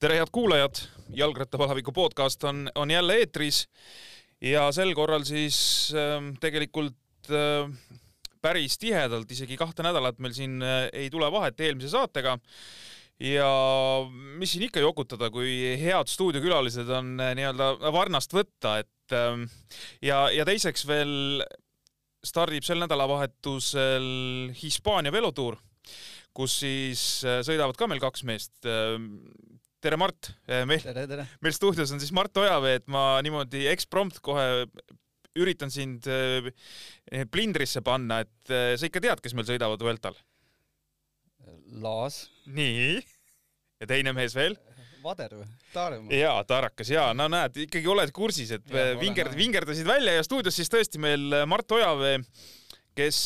tere, head kuulajad, jalgrattapalaviku podcast on, on jälle eetris ja sel korral siis äh, tegelikult äh, päris tihedalt, isegi kahte nädalat meil siin äh, ei tule vahet eelmise saatega. ja mis siin ikka jokutada, kui head stuudiokülalised on äh, nii-öelda varnast võtta, et äh, ja, ja teiseks veel stardib sel nädalavahetusel Hispaania velotuur, kus siis äh, sõidavad ka meil kaks meest äh, tere, Mart! meil, tere, tere! meil stuudios on siis Mart Ojavee, et ma niimoodi eksprompt kohe üritan sind äh, plindrisse panna, et äh, sa ikka tead, kes meil sõidavad Vueltal? Laas. nii. ja teine mees veel? Vader või? Taaremaa? jaa, Taarakas, jaa, no näed, ikkagi oled kursis, et ja, vingerd, vingerdasid välja ja stuudios siis tõesti meil Mart Ojavee, kes,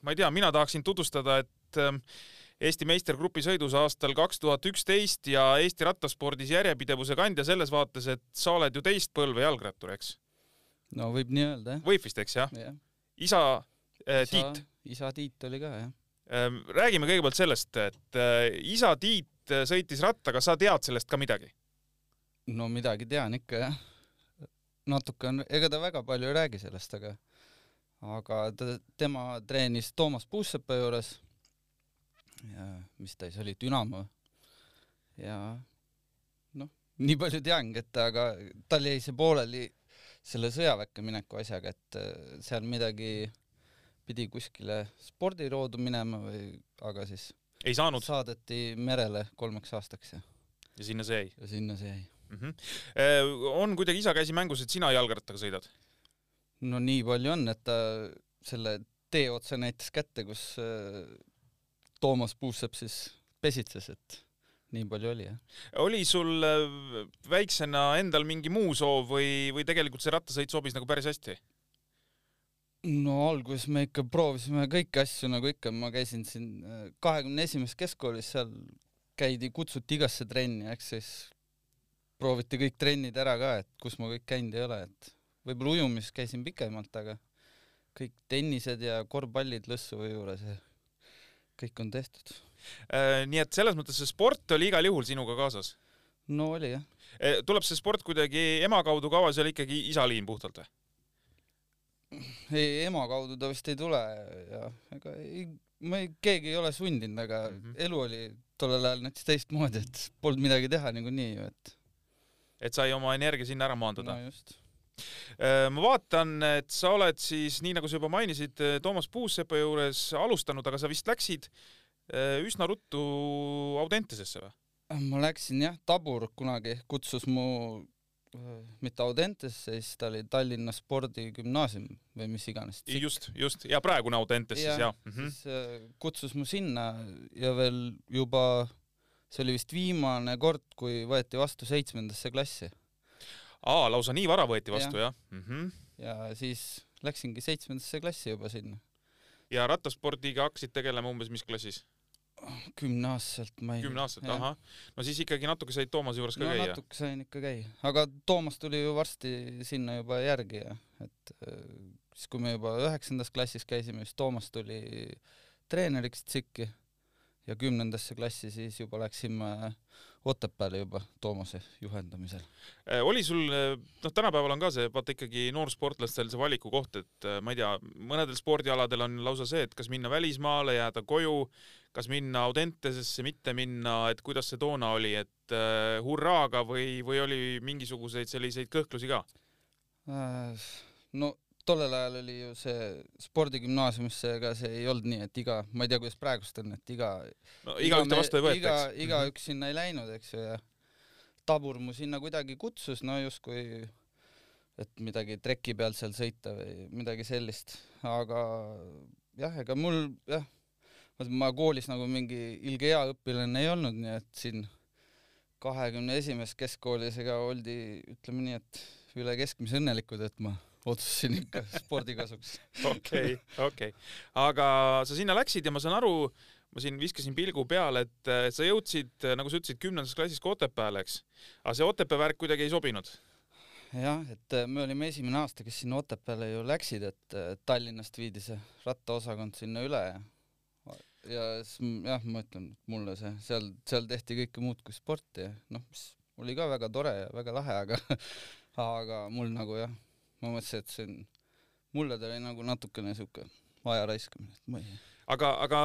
ma ei tea, mina tahaksin tutvustada, et Eesti meistergrupi sõidus aastal kaks tuhat üksteist ja Eesti rattaspordis järjepidevuse kandja selles vaates, et sa oled ju teist põlve jalgrattur, eks? no võib nii öelda, jah. võib vist, eks jah ja.? isa äh, isa, Tiit. isa Tiit oli ka, jah ähm,. räägime kõigepealt sellest, et äh, isa Tiit sõitis rattaga, sa tead sellest ka midagi? no midagi tean ikka, jah. natuke on, ega ta väga palju ei räägi sellest, aga aga ta, tema treenis Toomas Puusepa juures ja mis ta siis oli, Dünamo. ja noh, nii palju teangi, et aga tal jäi see pooleli selle sõjaväkke mineku asjaga, et äh, seal midagi pidi kuskile spordiroodu minema või, aga siis ei saanud? saadeti merele kolmeks aastaks ja ja sinna see jäi? ja sinna see jäi mm. -hmm. on kuidagi isa käsi mängus, et sina jalgrattaga sõidad? no nii palju on, et ta selle tee otsa näitas kätte, kus äh, Toomas Puusepp siis pesitses, et nii palju oli, jah. oli sul äh, väiksena endal mingi muu soov või, või tegelikult see rattasõit sobis nagu päris hästi? no alguses me ikka proovisime kõiki asju nagu ikka, ma käisin siin äh, kahekümne esimeses keskkoolis, seal käidi, kutsuti igasse trenni, eks siis prooviti kõik trennid ära ka, et kus ma kõik käinud ei ole, et võib-olla ujumises käisin pikemalt, aga kõik tennised ja korvpallid lõssu juures ja kõik on tehtud. Äh, nii et selles mõttes see sport oli igal juhul sinuga kaasas? no oli jah. Äh, tuleb see sport kuidagi ema kaudu ka või see oli ikkagi isa liin puhtalt või? ei, ema kaudu ta vist ei tule ja ega ei, ma ei, keegi ei ole sundinud, aga mm -hmm. elu oli tollel ajal näiteks teistmoodi, et polnud midagi teha niikuinii ju, et et sai oma energia sinna ära maandada no ma vaatan, et sa oled siis, nii nagu sa juba mainisid, äh, Toomas Puusepa juures alustanud, aga sa vist läksid äh, üsna ruttu Audentesesse või? ma läksin jah, Tabur kunagi kutsus mu mitte Audentesse, siis ta oli Tallinna Spordigümnaasium või mis iganes. just, just ja praegune Audentes ja, siis jah mm. -hmm. siis kutsus mu sinna ja veel juba, see oli vist viimane kord, kui võeti vastu seitsmendasse klassi aa, lausa nii vara võeti vastu ja. jah mm? -hmm. ja siis läksingi seitsmendasse klassi juba sinna. ja rattaspordiga hakkasid tegelema umbes mis klassis? kümneaastaselt ma ei kümneaastaselt, ahah. no siis ikkagi natuke said Toomase juures ka no, käia? natuke sain ikka käia, aga Toomas tuli ju varsti sinna juba järgi ja et äh, siis, kui me juba üheksandas klassis käisime, siis Toomas tuli treeneriks tsikki ja kümnendasse klassi siis juba läksime Otepääle juba Toomase juhendamisel. Äh, oli sul, äh, noh, tänapäeval on ka see, vaata ikkagi noorsportlastel see valiku koht, et äh, ma ei tea, mõnedel spordialadel on lausa see, et kas minna välismaale, jääda koju, kas minna Audentesesse, mitte minna, et kuidas see toona oli, et uh, hurraaga või, või oli mingisuguseid selliseid kõhklusi ka? no tollel ajal oli ju see spordigümnaasiumisse, ega see ei olnud nii, et iga, ma ei tea, kuidas praegust on, et iga no igaühte vastu ei võeta, eks? iga, igaüks sinna ei läinud, eks ju, ja Tabur mu sinna kuidagi kutsus, no justkui et midagi treki peal seal sõita või midagi sellist, aga jah, ega mul jah, ma koolis nagu mingi ilge hea õpilane ei olnud, nii et siin kahekümne esimeses keskkoolis ega oldi, ütleme nii, et üle keskmise õnnelikud, et ma otsustasin ikka spordi kasuks. okei, okei. aga sa sinna läksid ja ma saan aru, ma siin viskasin pilgu peale, et sa jõudsid, nagu sa ütlesid, kümnendas klassis ka Otepääle, eks? aga see Otepää värk kuidagi ei sobinud? jah, et me olime esimene aasta, kes sinna Otepääle ju läksid, et Tallinnast viidi see rattaosakond sinna üle ja ja siis jah, ma ütlen, mulle see seal, seal tehti kõike muud kui sporti ja noh, mis oli ka väga tore ja väga lahe, aga aga mul nagu jah, ma mõtlesin, et see on, mulle ta oli nagu natukene siuke aja raiskamine, et ma ei aga, aga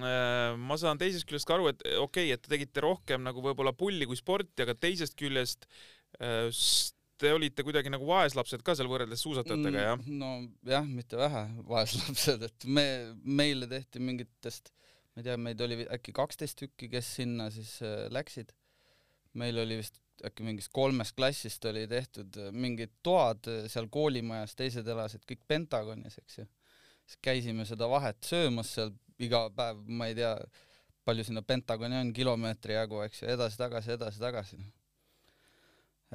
äh, ma saan teisest küljest ka aru, et okei okay,, et te tegite rohkem nagu võib-olla pulli kui sporti, aga teisest küljest äh, te olite kuidagi nagu vaeslapsed ka seal võrreldes suusatajatega, jah? no jah, mitte vähe vaeslapsed, et me, meile tehti mingitest, ma ei tea, meid oli äkki kaksteist tükki, kes sinna siis äh, läksid. meil oli vist äkki mingist kolmest klassist oli tehtud äh, mingid toad äh, seal koolimajas, teised elasid kõik Pentagonis, eks ju. siis käisime seda vahet söömas seal iga päev, ma ei tea, palju sinna Pentagoni on, kilomeetri jagu, eks ju, edasi-tagasi, edasi-tagasi.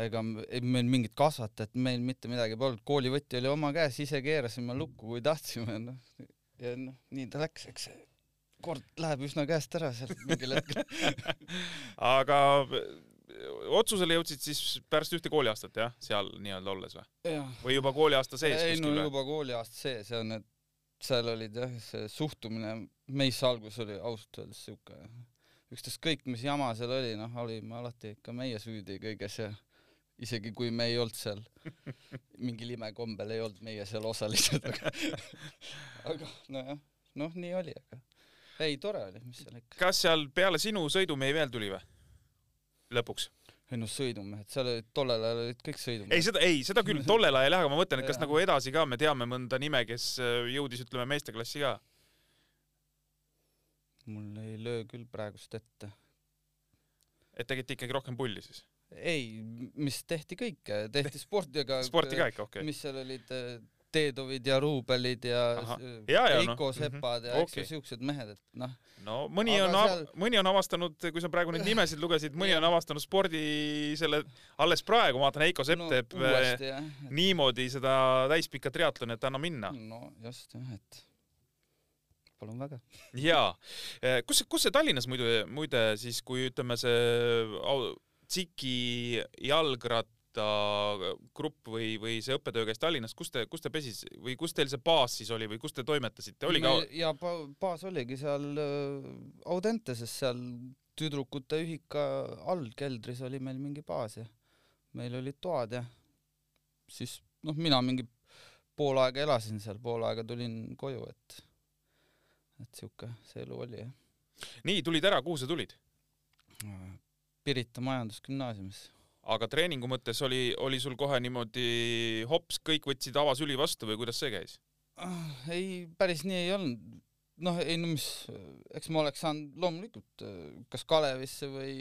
ega m- ei meil mingit kasvatajat meil mitte midagi polnud, koolivõti oli oma käes, ise keerasime lukku, kui tahtsime, noh. ja noh, nii ta läks, eks kord läheb üsna käest ära sealt mingil hetkel. aga otsusele jõudsid siis pärast ühte kooliaastat jah, seal nii-öelda olles või? või juba kooliaasta sees ei no juba kooliaasta sees ja need, seal olid jah, see suhtumine meisse alguses oli ausalt öeldes siuke, ükstaskõik mis jama seal oli, noh, olime alati ikka meie süüdi kõiges ja isegi kui me ei olnud seal, mingil imekombel ei olnud meie seal osalised, aga aga nojah, noh, nii oli, aga ei, tore oli, mis seal ikka. kas seal peale sinu sõidumehi veel tuli või? lõpuks? ei noh, sõidumehed, seal olid tollel ajal olid kõik ei, sõidumehed. seda, ei, seda küll tollel ajal jah, aga ma mõtlen, et kas nagu edasi ka me teame mõnda nime, kes äh, jõudis, ütleme, meesteklassi ka? mul ei löö küll praegust ette. et tegite ikkagi rohkem pulli siis? ei, mis tehti kõike, tehti sporti, aga sporti ka ikka, okei okay.. mis seal olid, Teedovid ja Ruubelid ja noh, Sepad ja mhm, eks ju okei. siuksed mehed, et noh, no mõni Aga on seal- mõni on avastanud, kui sa praegu neid nimesid lugesid, mõni on avastanud spordi selle alles praegu, ma vaatan, Heiko Sepp no, teeb äh, uuesti jah, niimoodi seda täispikka triatloni, et anna minna. no just jah, et palun väga. jaa, kus, kus see Tallinnas muidu, muide siis, kui ütleme see au- Tsiki jalgratagrupp või, või see õppetöö käis Tallinnas, kus te, kus te pesis või kus teil see baas siis oli või kus te toimetasite, oli ka? ja ba- baas oligi seal äh, Audenteses seal tüdrukute ühika all keldris oli meil mingi baas ja meil olid toad ja siis noh, mina mingi pool aega elasin seal, pool aega tulin koju, et et siuke see elu oli jah. nii, tulid ära, kuhu sa tulid? Pirita Majandusgümnaasiumis. Aga treeningu mõttes oli, oli sul kohe niimoodi hops, kõik võtsid avasüli vastu või kuidas see käis? Ah, ei, päris nii ei olnud. noh, ei no mis, eks ma oleks saanud loomulikult kas Kalevisse või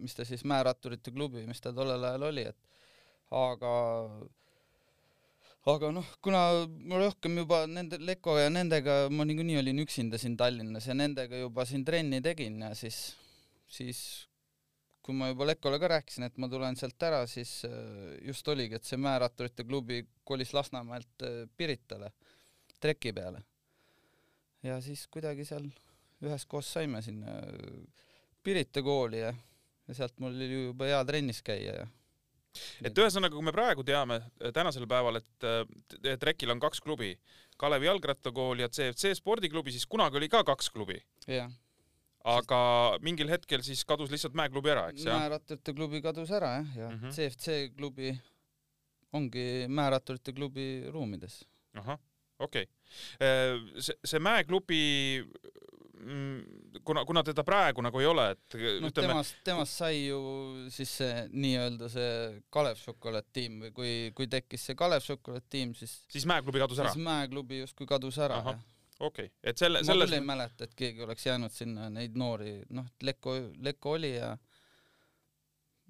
mis ta siis, Määratturite klubi, mis ta tollel ajal oli, et aga aga noh, kuna ma rohkem juba nende Leko ja nendega ma niikuinii olin üksinda siin Tallinnas ja nendega juba siin trenni tegin ja siis, siis kui ma juba Lekole ka rääkisin, et ma tulen sealt ära, siis äh, just oligi, et see Määratturite klubi kolis Lasnamäelt äh, Piritale treki peale. ja siis kuidagi seal üheskoos saime sinna äh, Pirita kooli ja, ja sealt mul oli ju juba hea trennis käia ja et ühesõnaga, kui me praegu teame tänasel päeval, et Trekil on kaks klubi, Kalevi jalgrattakool ja CFC spordiklubi, siis kunagi oli ka kaks klubi, jah, aga mingil hetkel siis kadus lihtsalt mäeklubi ära, eks jah? Määratturite klubi kadus ära jah, ja mm. -hmm. CFC klubi ongi Määratturite klubi ruumides. ahah, okei okay.. see, see mäeklubi, kuna, kuna teda praegu nagu ei ole, et noh, ütleme, temast, temast sai ju siis see nii-öelda see Kalev šokolaadtiim või kui, kui tekkis see Kalev šokolaadtiim, siis siis mäeklubi kadus ära siis? Mäeklubi justkui kadus ära jah. Okei okay., et selle, ma selles küll ei mäleta, et keegi oleks jäänud sinna neid noori, noh, Lekko, Lekko oli ja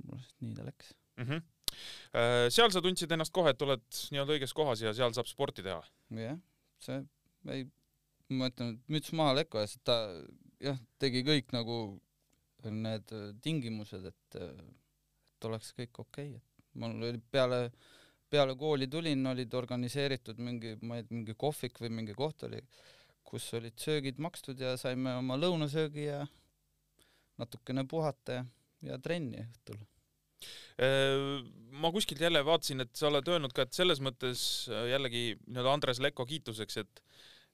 mul lihtsalt nii ta läks. mm. -hmm. seal sa tundsid ennast kohe, et oled nii-öelda õiges kohas ja seal saab sporti teha. jah, see ei, ma ütlen, müts maha Lekko ees, et ta jah, tegi kõik nagu need äh, tingimused, et, et oleks kõik okei okay., et mul oli peale, peale kooli tulin, olid organiseeritud mingi, ma ei tea, mingi kohvik või mingi koht oli, kus olid söögid makstud ja saime oma lõunasöögi ja natukene puhata ja, ja trenni õhtul. ma kuskilt jälle vaatasin, et sa oled öelnud ka, et selles mõttes äh, jällegi nii-öelda Andres Lekko kiituseks, et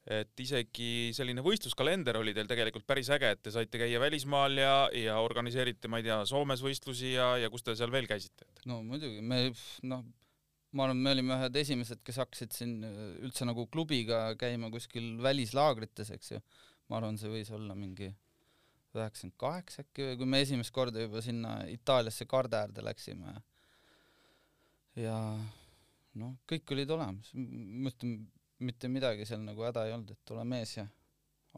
et isegi selline võistluskalender oli teil tegelikult päris äge, et te saite käia välismaal ja, ja organiseerite, ma ei tea, Soomes võistlusi ja, ja kus te seal veel käisite? no muidugi, me noh, ma arvan, me olime ühed esimesed, kes hakkasid siin üldse nagu klubiga käima kuskil välislaagrites, eks ju. ma arvan, see võis olla mingi üheksakümmend kaheksa äkki, kui me esimest korda juba sinna Itaaliasse Karde äärde läksime. ja noh, kõik olid olemas, ma ütlen, mitte midagi seal nagu häda ei olnud, et ole mees ja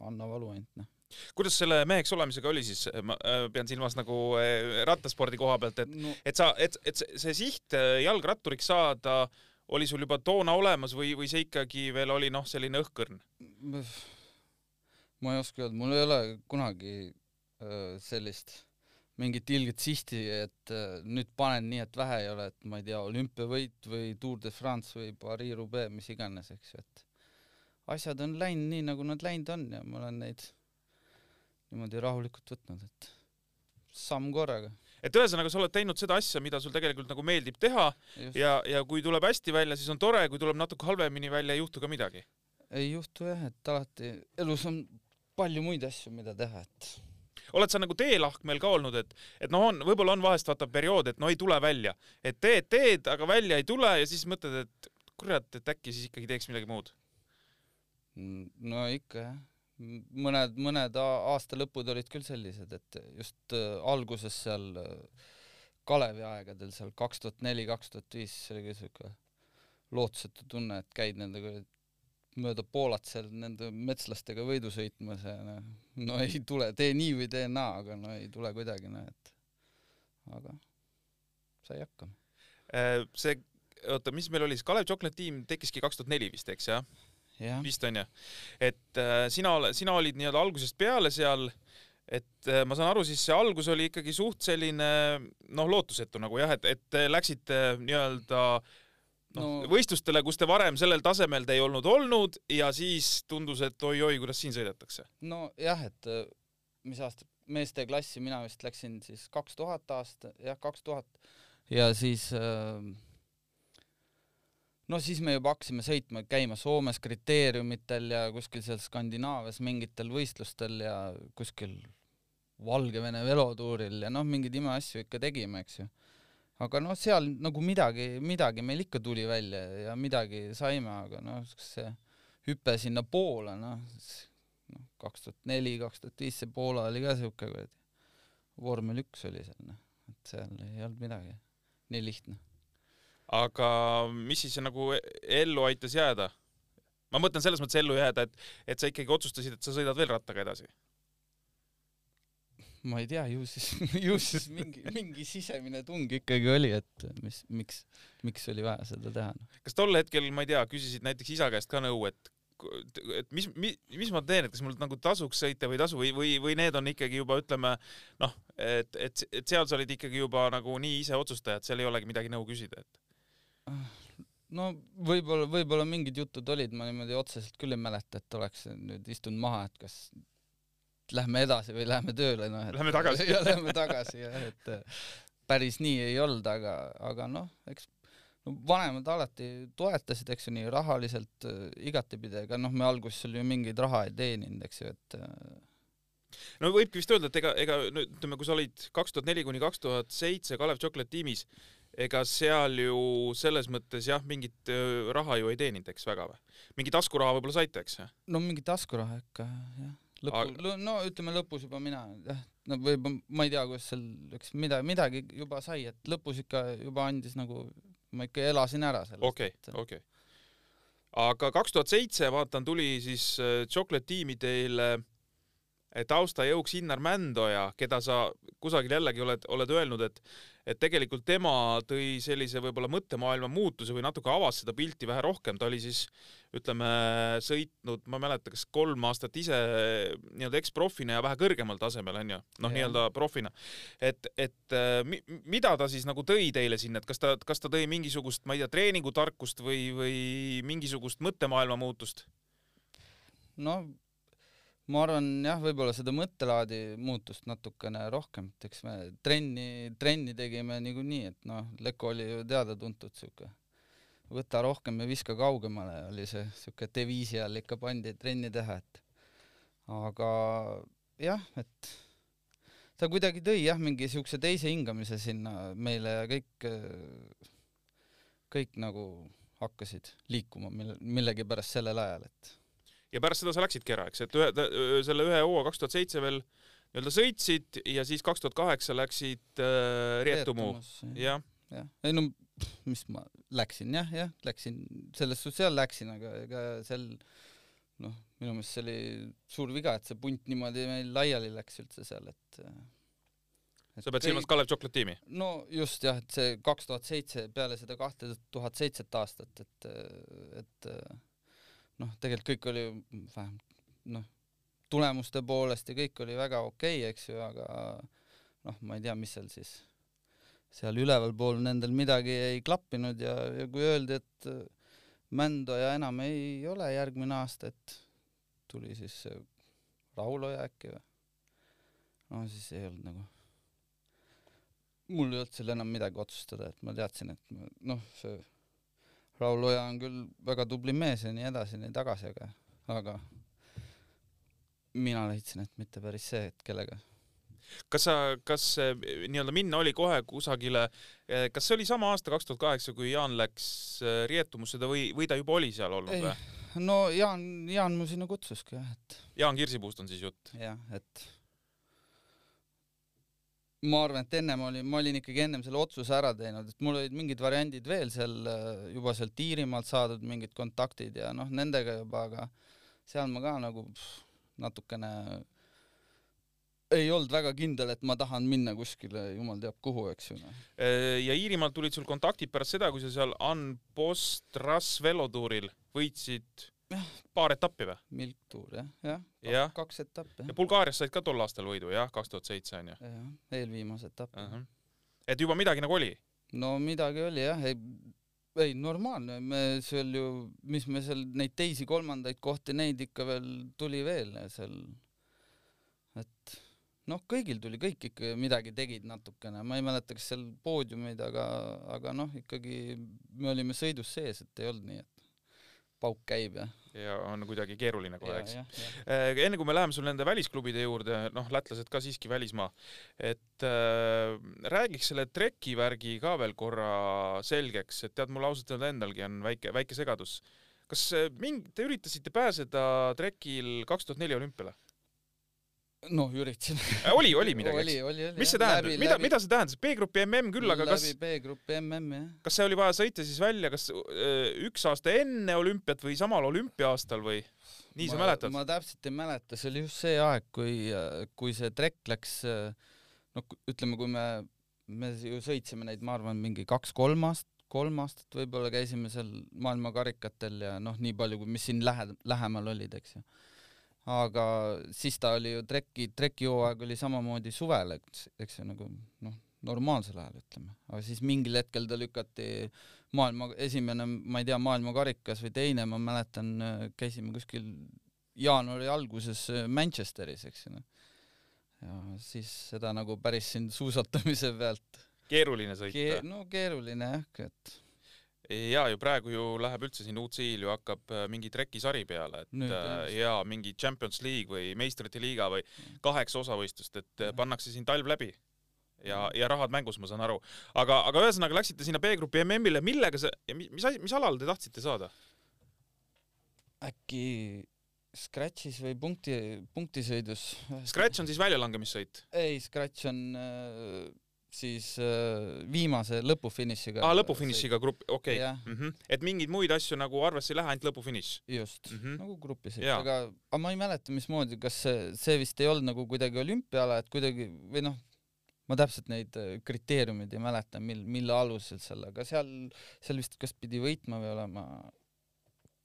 anna valu ainult noh kuidas selle meheks olemisega oli siis, ma äh, pean silmas nagu äh, rattaspordi koha pealt, et no. et sa, et, et see siht äh, jalgratturiks saada oli sul juba toona olemas või, või see ikkagi veel oli noh, selline õhkõrn? ma ei oska öelda, mul ei ole kunagi sellist mingit ilget sihti, et äh, nüüd panen nii, et vähe ei ole, et ma ei tea, olümpiavõit või Tour de France või Paris-Roubaix, mis iganes, eks ju, et asjad on läinud nii, nagu nad läinud on ja ma olen neid niimoodi rahulikult võtnud, et samm korraga. et ühesõnaga, sa oled teinud seda asja, mida sul tegelikult nagu meeldib teha Just. ja, ja kui tuleb hästi välja, siis on tore, kui tuleb natuke halvemini välja, ei juhtu ka midagi? ei juhtu jah, et alati elus on palju muid asju, mida teha, et oled sa nagu teelahkmel ka olnud, et, et noh, on, võib-olla on vahest vaata periood, et no ei tule välja, et teed, teed, aga välja ei tule ja siis mõtled, et kurat, et äkki siis ikkagi teeks midagi muud? no ikka jah, mõned, mõned aasta lõpud olid küll sellised, et just äh, alguses seal äh, Kalevi aegadel seal kaks tuhat neli, kaks tuhat viis, see oli ka siuke lootusetu tunne, et käid nendega mööda Poolat seal nende metslastega võidu sõitmas ja noh, no ei tule, tee nii või tee naa, aga no ei tule kuidagi, noh et aga sai hakkama. Äh, see, oota, mis meil oli siis, Kalev Chocolate Team tekkiski kaks tuhat neli vist, eks jah ja.? Vist on ju. et äh, sina, sina olid nii-öelda algusest peale seal, et äh, ma saan aru, siis see algus oli ikkagi suht selline noh, lootusetu nagu jah, et, et läksite nii-öelda äh, noh no., võistlustele, kus te varem sellel tasemel te ei olnud olnud ja siis tundus, et oi-oi, kuidas siin sõidetakse. nojah, et äh, mis aasta, meeste klassi mina vist läksin siis kaks tuhat aasta, jah, kaks tuhat ja siis äh, no siis me juba hakkasime sõitma, käima Soomes kriteeriumitel ja kuskil seal Skandinaavias mingitel võistlustel ja kuskil Valgevene velotuuril ja noh, mingeid imeasju ikka tegime, eks ju aga noh, seal nagu midagi, midagi meil ikka tuli välja ja midagi saime, aga noh, see hüpe sinna Poola, noh, noh, kaks tuhat neli, kaks tuhat viis see Poola oli ka siuke kuradi, vormel üks oli seal, noh, et seal ei olnud midagi, nii lihtne. Aga mis siis nagu ellu aitas jääda? ma mõtlen selles mõttes ellu jääda, et, et sa ikkagi otsustasid, et sa sõidad veel rattaga edasi ma ei tea, ju siis, ju siis mingi, mingi sisemine tung ikkagi oli, et mis, miks, miks oli vaja seda teha. Noh. kas tol hetkel, ma ei tea, küsisid näiteks isa käest ka nõu, et et mis, mis, mis ma teen, et kas mul nagu tasuks sõita või ei tasu või, või, või need on ikkagi juba ütleme noh, et, et, et seal sa olid ikkagi juba nagu nii ise otsustaja, et seal ei olegi midagi nõu küsida, et? No võib-olla, võib-olla mingid jutud olid, ma niimoodi otseselt küll ei mäleta, et oleks nüüd istunud maha, et kas lähme edasi või lähme tööle, noh. Lähme tagasi. ja lähme tagasi jah, et äh, päris nii ei olnud, aga, aga noh, eks no vanemad alati toetasid, eks ju, nii rahaliselt äh, igatepidi, ega noh, me alguses ju mingeid raha ei teeninud, eks ju, et äh, no võibki vist öelda, et ega, ega no ütleme, kui sa olid kaks tuhat neli kuni kaks tuhat seitse Kalev Chocolate tiimis, ega seal ju selles mõttes jah, mingit raha ju ei teeninud, eks väga või? mingi taskuraha võib-olla saite, eks? no mingi taskuraha ikka, jah lõpu Aga..., no ütleme lõpus juba mina jah, no võib-olla ma ei tea, kuidas seal läks, midagi, midagi juba sai, et lõpus ikka juba andis nagu, ma ikka elasin ära sellest. okei okay,, okei okay.. aga kaks tuhat seitse, vaatan, tuli siis Chocolate tiimi teile taustajõuks Innar Mändoja, keda sa kusagil jällegi oled, oled öelnud, et et tegelikult tema tõi sellise võib-olla mõttemaailma muutuse või natuke avas seda pilti vähe rohkem, ta oli siis ütleme sõitnud, ma ei mäleta, kas kolm aastat ise nii-öelda eksprofina ja vähe kõrgemal tasemel onju, noh, nii-öelda profina. et, et äh, mi, mida ta siis nagu tõi teile sinna, et kas ta, kas ta tõi mingisugust, ma ei tea, treeningutarkust või, või mingisugust mõttemaailma muutust? no ma arvan jah, võib-olla seda mõttelaadi muutust natukene rohkem, et eks me trenni, trenni tegime niikuinii, et noh, Leko oli ju teada-tuntud siuke võta rohkem ja viska kaugemale, oli see siuke deviisi all ikka pandi trenni teha, et. Aga jah, et ta kuidagi tõi jah, mingi siukse teise hingamise sinna meile ja kõik, kõik nagu hakkasid liikuma mille, millegipärast sellel ajal, et ja pärast seda sa läksidki ära, eks, et ühe, selle ühe hooaja kaks tuhat seitse veel nii-öelda sõitsid ja siis kaks tuhat kaheksa läksid äh, Rietumu, jah. jah, ei no mis ma läksin jah, jah, läksin selles suhtes seal läksin, aga ega seal noh, minu meelest see oli suur viga, et see punt niimoodi meil laiali läks üldse seal, et, et sa pead silmas Kalev Chocolate tiimi? no just jah, et see kaks tuhat seitse peale seda kahte tuhat seitset aastat, et, et noh, tegelikult kõik oli vähemalt noh, tulemuste poolest ja kõik oli väga okei okay,, eks ju, aga noh, ma ei tea, mis seal siis, seal ülevalpool nendel midagi ei klappinud ja, ja kui öeldi, et Mändoja enam ei ole järgmine aasta, et tuli siis see Rauloja äkki või? no siis ei olnud nagu, mul ei olnud seal enam midagi otsustada, et ma teadsin, et noh, see Raul Oja on küll väga tubli mees ja nii edasi, nii tagasi, aga, aga mina leidsin, et mitte päris see, et kellega. kas sa, kas nii-öelda minna oli kohe kusagile, eh, kas see oli sama aasta, kaks tuhat kaheksa, kui Jaan läks eh, Rietumusse või, või ta juba oli seal olnud või? no Jaan, Jaan mu sinna kutsuski jah, et. Jaan Kirsipuust on siis jutt? jah, et ma arvan, et ennem oli, ma olin ikkagi ennem selle otsuse ära teinud, et mul olid mingid variandid veel seal äh, juba sealt Iirimaalt saadud mingid kontaktid ja noh, nendega juba, aga seal ma ka nagu pff, natukene ei olnud väga kindel, et ma tahan minna kuskile, jumal teab kuhu, eks ju. Noh. Äh, ja Iirimaalt tulid sul kontaktid pärast seda, kui sa seal Unbost Ras velotuuril võitsid paar etappi või? Milk Tour jah, jah ja. Kaks, kaks etappi. ja Bulgaarias said ka tol aastal võidu jah, kaks tuhat seitse onju. jah, eelviimase etapp uh. -huh. et juba midagi nagu oli? no midagi oli jah, ei, ei normaalne, me seal ju, mis me seal neid teisi kolmandaid kohti, neid ikka veel tuli veel seal. et noh, kõigil tuli, kõik ikka midagi tegid natukene, ma ei mäleta, kas seal poodiumid, aga, aga noh, ikkagi me olime sõidus sees, et ei olnud nii, et pauk käib ja ja on kuidagi keeruline kohe, eks. Äh, enne kui me läheme sul nende välisklubide juurde, noh, lätlased ka siiski välismaa, et äh, räägiks selle treki värgi ka veel korra selgeks, et tead, mul ausalt öelda endalgi on väike, väike segadus. kas äh, mingi, te üritasite pääseda trekil kaks tuhat neli olümpiale? Noh, üritasin äh, oli, oli midagi, eks? mis see tähendab, mida, mida see tähendas, B-grupi MM küll, aga kas B-grupi MM, jah. kas see oli vaja sõita siis välja, kas öö, üks aasta enne olümpiat või samal olümpia-aastal või? nii sa mäletad? ma täpselt ei mäleta, see oli just see aeg, kui, kui see trekk läks, noh, ütleme, kui me, me ju sõitsime neid, ma arvan, mingi kaks-kolm aastat, kolm aastat võib-olla käisime seal maailmakarikatel ja noh, nii palju, kui mis siin lähe-, lähemal olid, eks ju aga siis ta oli ju treki, trekihooaeg oli samamoodi suvel, eks, eks ju nagu noh, normaalsel ajal ütleme, aga siis mingil hetkel ta lükati maailma esimene, ma ei tea, maailmakarikas või teine, ma mäletan, käisime kuskil jaanuari alguses Manchesteris, eks ju noh. ja siis seda nagu päris siin suusatamise pealt. keeruline sõita Ke. no keeruline jah, et ja ju praegu ju läheb üldse siin UCI-l ju hakkab äh, mingi trekisari peale, et Nüüd, äh, ja mingi Champions League või meistrite liiga või kaheksa osavõistlust, et ja. pannakse siin talv läbi ja, ja rahad mängus, ma saan aru. aga, aga ühesõnaga läksite sinna B-grupi MM-ile, millega see, mis, mis, mis alal te tahtsite saada? äkki Scratchis või punkti, punktisõidus. Scratch on siis väljalangemissõit? ei, Scratch on äh siis äh, viimase lõpufinišiga. aa, lõpufinišiga grupp, okei okay. mm. -hmm. et mingeid muid asju nagu arvesse ei lähe, ainult lõpufiniš? just mm, -hmm. nagu grupis, aga, aga ma ei mäleta, mismoodi, kas see, see vist ei olnud nagu kuidagi olümpiaala, et kuidagi või noh, ma täpselt neid äh, kriteeriumeid ei mäleta, mil, mille alusel seal, aga seal, seal vist kas pidi võitma või olema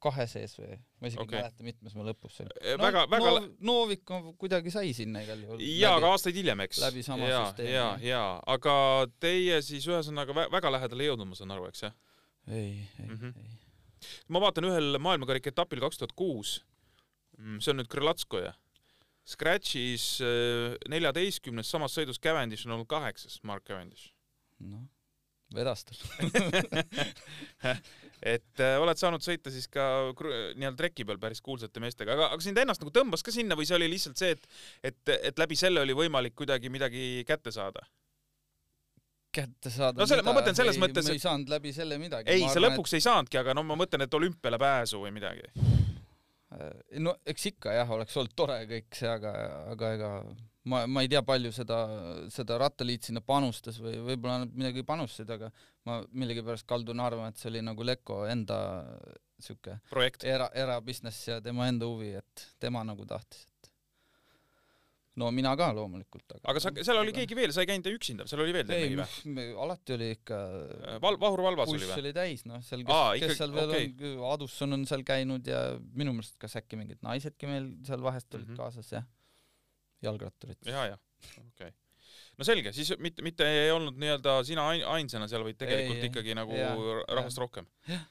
kahe sees või ma isegi okay. ei mäleta, mitmes ma lõpus sain no,. väga, väga no, Novik kuidagi sai sinna igal juhul. jaa, aga aastaid hiljem, eks. läbi sama ja, süsteemi. jaa, jaa, aga teie siis ühesõnaga väga lähedale ei jõudnud, ma saan aru, eks jah? ei, ei mm, -hmm. ei. ma vaatan ühel maailmakarika etapil kaks tuhat kuus, mm, see on nüüd Krõlatskoja, Scratchis äh, neljateistkümnes, samas sõidus Cavendish on olnud kaheksas, Mark Cavendish. noh vedas tal et äh, oled saanud sõita siis ka nii-öelda treki peal päris kuulsate meestega, aga, aga sind ennast nagu tõmbas ka sinna või see oli lihtsalt see, et, et, et läbi selle oli võimalik kuidagi midagi kätte saada? kätte saada No selle- ma mõtlen selles ei, mõttes, ma et- ei saanud läbi selle midagi ei, sa lõpuks ei saanudki, aga no ma mõtlen, et olümpiale pääsu või midagi. et, no eks ikka jah oleks olnud tore kõik see aga aga ega ma ma ei tea palju seda seda rattaliit sinna panustas või võib-olla nad midagi panustasid aga ma millegipärast kaldun arvama et see oli nagu Leko enda siuke projekt. era era business ja tema enda huvi et tema nagu tahtis et no mina ka loomulikult aga aga sa, seal oli keegi veel, sa ei käinud üksinda, seal oli veel mehi või? alati oli ikka Val-, Vahur Valvas oli buss või? oli täis noh seal kes, Aa, kes ikkagi- seal veel okei. on Adusson on seal käinud ja minu meelest kas äkki mingid naisedki meil seal vahest olid mm. -hmm. kaasas jah jalgratturid ja, ja, okei okay. no selge, siis mitte, mitte ei olnud nii-öelda sina ain- ainsana seal, vaid tegelikult Ei, ei. ikkagi nagu Jaa, rahvast jah. rohkem. Jah.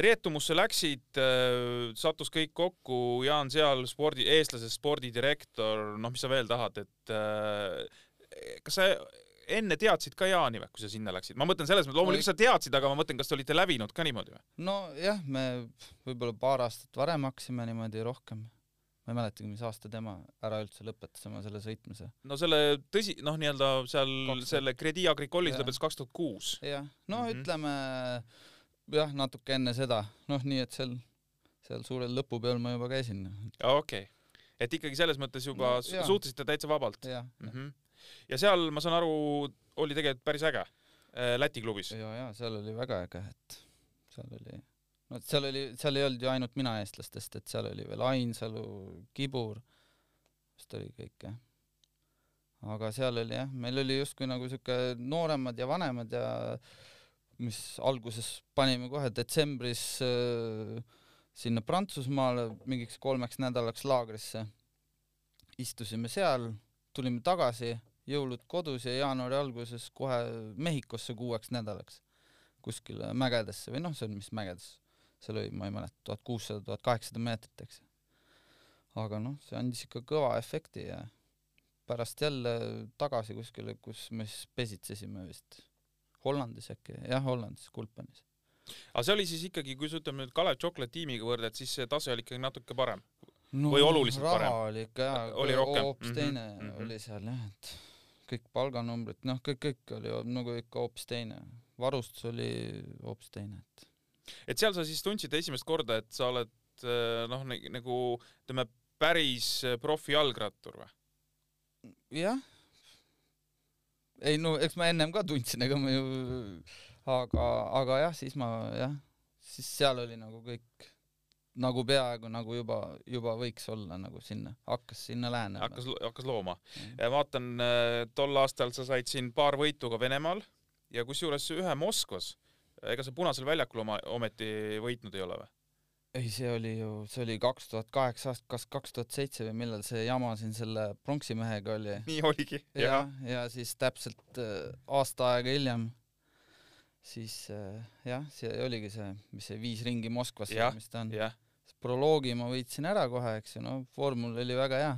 Rietumusse läksid, sattus kõik kokku, Jaan Seal, spordi, eestlase spordidirektor, noh, mis sa veel tahad, et äh, kas sa enne teadsid ka Jaani või, kui sa sinna läksid? ma mõtlen selles mõttes, loomulikult sa teadsid, aga ma mõtlen, kas te olite läbinud ka niimoodi või? nojah me võib-olla paar aastat varem hakkasime niimoodi rohkem ma ei mäletagi mis aasta tema ära üldse lõpetas oma selle sõitmise no selle tõsi, noh, nii-öelda seal Kaks tuhat- selle Credit Agricole'is lõpetas kaks tuhat kuus. jah no mm -hmm. ütleme jah natuke enne seda noh nii et seal seal suurel lõpupeol ma juba käisin okei okay., et ikkagi selles mõttes juba No, suhtlesite täitsa vabalt mm. -hmm. ja seal, ma saan aru, oli tegelikult päris äge äh, Läti klubis. ja ja seal oli väga äge et seal oli no et seal oli seal ei olnud ju ainult mina eestlastest et seal oli veel Ainsalu Kibur vist oli kõik jah. Aga seal oli jah meil oli justkui nagu siuke nooremad ja vanemad ja mis alguses panime kohe detsembris äh, sinna Prantsusmaale mingiks kolmeks nädalaks laagrisse. Istusime seal tulime tagasi jõulud kodus ja jaanuari alguses kohe Mehhikosse kuueks nädalaks. Kuskile mägedesse või noh, see on mis mägedes, seal oli, ma ei mäleta, tuhat kuussada, tuhat kaheksasada meetrit, eks. aga noh, see andis ikka kõva efekti ja pärast jälle tagasi kuskile, kus me siis pesitsesime vist. Hollandis äkki, jah, Hollandis, Kulpenis. aga see oli siis ikkagi, kui sa ütleme nüüd Kalev Chocolate tiimiga võrdled, siis see tase oli ikkagi natuke parem. no, Või oluliselt raha parem? oli ikka jaa, Oli rohkem? hoopis Mhm, teine mhm. oli seal jah, et kõik palganumbrid, noh, kõik, kõik oli nagu ikka hoopis teine. varustus oli hoopis teine, et et seal sa siis tundsid esimest korda, et sa oled äh, noh, nagu ütleme, päris äh, profijalgrattur või? jah. ei no eks ma ennem ka tundsin, ega ma ju, aga, aga jah, siis ma jah, siis seal oli nagu kõik nagu peaaegu nagu juba, juba võiks olla nagu sinna, hakkas sinna lähenema. hakkas, hakkas looma. Mhm. vaatan, tol aastal sa said siin paar võitu ka Venemaal ja kusjuures ühe Moskvas. Ega sa Punasel väljakul oma, ometi võitnud ei ole või? ei, see oli ju, see oli kaks tuhat kaheksa aasta, kas kaks tuhat seitse või millal see jama siin selle pronksimehega oli. nii oligi. ja, ja siis täpselt äh, aasta aega hiljem siis äh, jah, see oligi see, mis see viis ringi Moskvasse, mis ta on. proloogi ma võitsin ära kohe, eks ju, no vormul oli väga hea.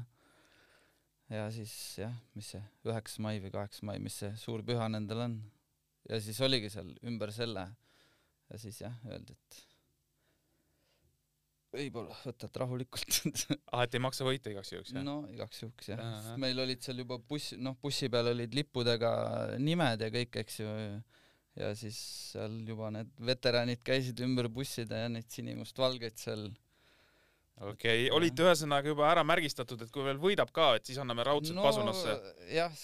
ja siis jah, mis see üheksas mai või kaheksas mai, mis see suur püha nendel on. Ja siis oligi seal ümber selle. Ja siis jah, öeldi, et võib-olla võtad rahulikult. Ah, et ei maksa võita igaks juhuks, jah? no igaks juhuks jah, Ahah. sest meil olid seal juba buss, noh bussi peal olid lippudega nimed ja kõik, eks ju, ja siis seal juba need veteranid käisid ümber busside ja neid sinimustvalgeid seal okei okay., olite ühesõnaga juba ära märgistatud, et kui veel võidab ka, et siis anname raudselt no, pasunasse. jah,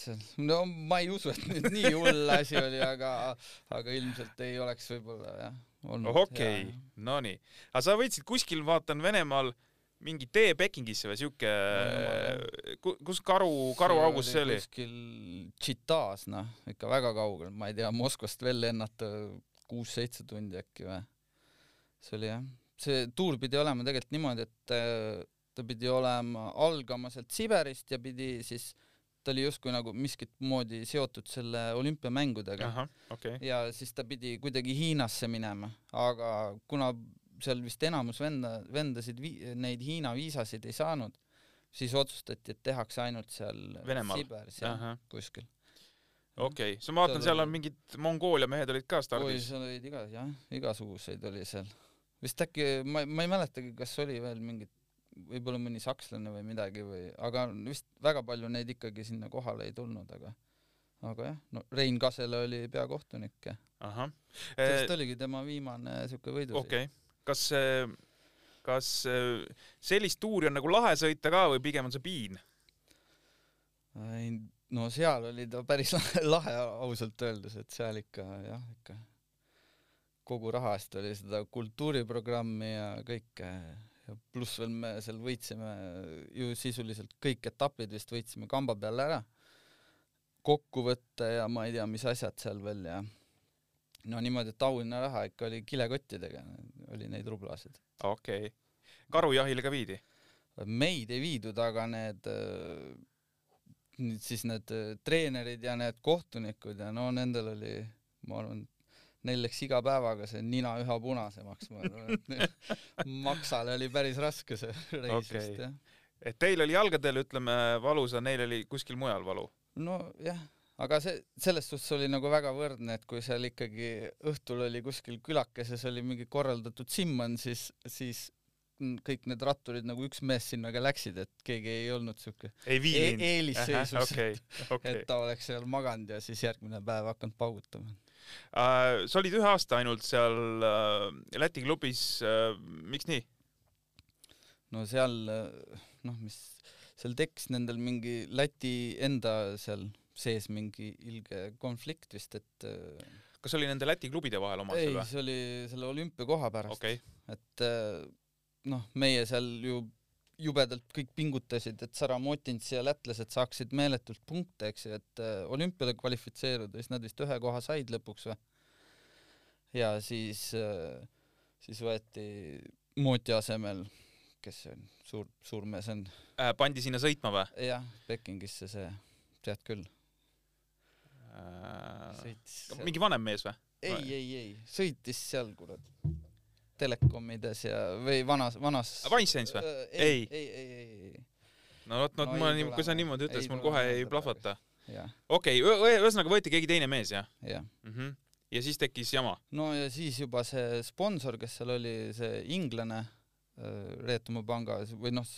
no ma ei usu, et nüüd nii hull asi oli, aga, aga ilmselt ei oleks võib-olla jah olnud. okei okay., nonii. aga sa võitsid kuskil, vaatan Venemaal mingi tee Pekingisse või siuke kus karu, karuaugus see oli? kuskil Tšitas, noh, ikka väga kaugel, ma ei tea, Moskvast veel lennata kuus-seitse tundi äkki või. see oli jah see tuur pidi olema tegelikult niimoodi, et äh, ta pidi olema, algama sealt Siberist ja pidi siis, ta oli justkui nagu miskit moodi seotud selle olümpiamängudega. Okay. ja siis ta pidi kuidagi Hiinasse minema, aga kuna seal vist enamus venda, vendasid vi-, neid Hiina viisasid ei saanud, siis otsustati, et tehakse ainult seal Venemaal. Siberis jah, kuskil. okei okay., siis ma vaatan, seal on mingid Mongoolia mehed olid ka oi, stardis. seal olid iga, jah, igasuguseid oli seal. Vist äkki, ma, ma ei mäletagi, kas oli veel mingid, võib-olla mõni sakslane või midagi või, aga vist väga palju neid ikkagi sinna kohale ei tulnud, aga aga jah, no Rein Kasele oli peakohtunik ahah. see vist oligi tema viimane siuke võidusõit okei, kas, kas eh, sellist tuuri on nagu lahe sõita ka või pigem on see piin? Ei, no seal oli ta päris lahe, lahe ausalt öeldes, et seal ikka jah, ikka kogu raha eest oli seda kultuuriprogrammi ja kõike ja pluss veel me seal võitsime ju sisuliselt kõik etapid vist võitsime kamba peal ära, kokkuvõtte ja ma ei tea, mis asjad seal veel ja no niimoodi, et auhinnaraha ikka oli kilekottidega, oli neid rublasid. okei okay.. karujahile ka viidi? meid ei viidud, aga need nüüd siis need treenerid ja need kohtunikud ja no nendel oli, ma arvan, neil läks iga päevaga see nina üha punasemaks, ma arvan, et maksale oli päris raske see reis Okei. vist jah. et teil oli jalgadel, ütleme, valus, aga neil oli kuskil mujal valu. nojah, aga see selles suhtes oli nagu väga võrdne, et kui seal ikkagi õhtul oli kuskil külakeses oli mingi korraldatud simman, siis, siis kõik need ratturid nagu üks mees sinna ka läksid, et keegi ei olnud siuke ei e eelisseisus, okei, okei et. ta oleks seal maganud ja siis järgmine päev hakanud paugutama. Äh, sa olid ühe aasta ainult seal äh, Läti klubis, miks nii? no seal noh, mis seal tekkis nendel mingi Läti enda seal sees mingi ilge konflikt vist, et äh, kas oli nende Läti klubide vahel oma ei see oli selle olümpiakoha pärast okei okay., et äh, noh, meie seal ju jubedalt kõik pingutasid, et Saramotints ja lätlased saaksid meeletult punkte, eks ju, et äh, olümpiale kvalifitseeruda, siis nad vist ühe koha said lõpuks või. ja siis äh,, siis võeti Mooti asemel, kes see on, suur, suur mees on, äh,. pandi sinna sõitma või jah, Pekingisse see, tead küll, äh,? mingi vanem mees või? ei, ei, ei, sõitis seal kurat, telekomides ja, või vanas, vanas. Weinsteins või? ei, ei, ei, ei, ei, no vot, no No ma kui sa niimoodi ütled, siis mul kohe ei plahvata. okei ühesõnaga võeti keegi teine mees jah jah. mm? -hmm. ja siis tekkis jama. no ja siis juba see sponsor, kes seal oli, see inglane Reetumaa pangas või noh,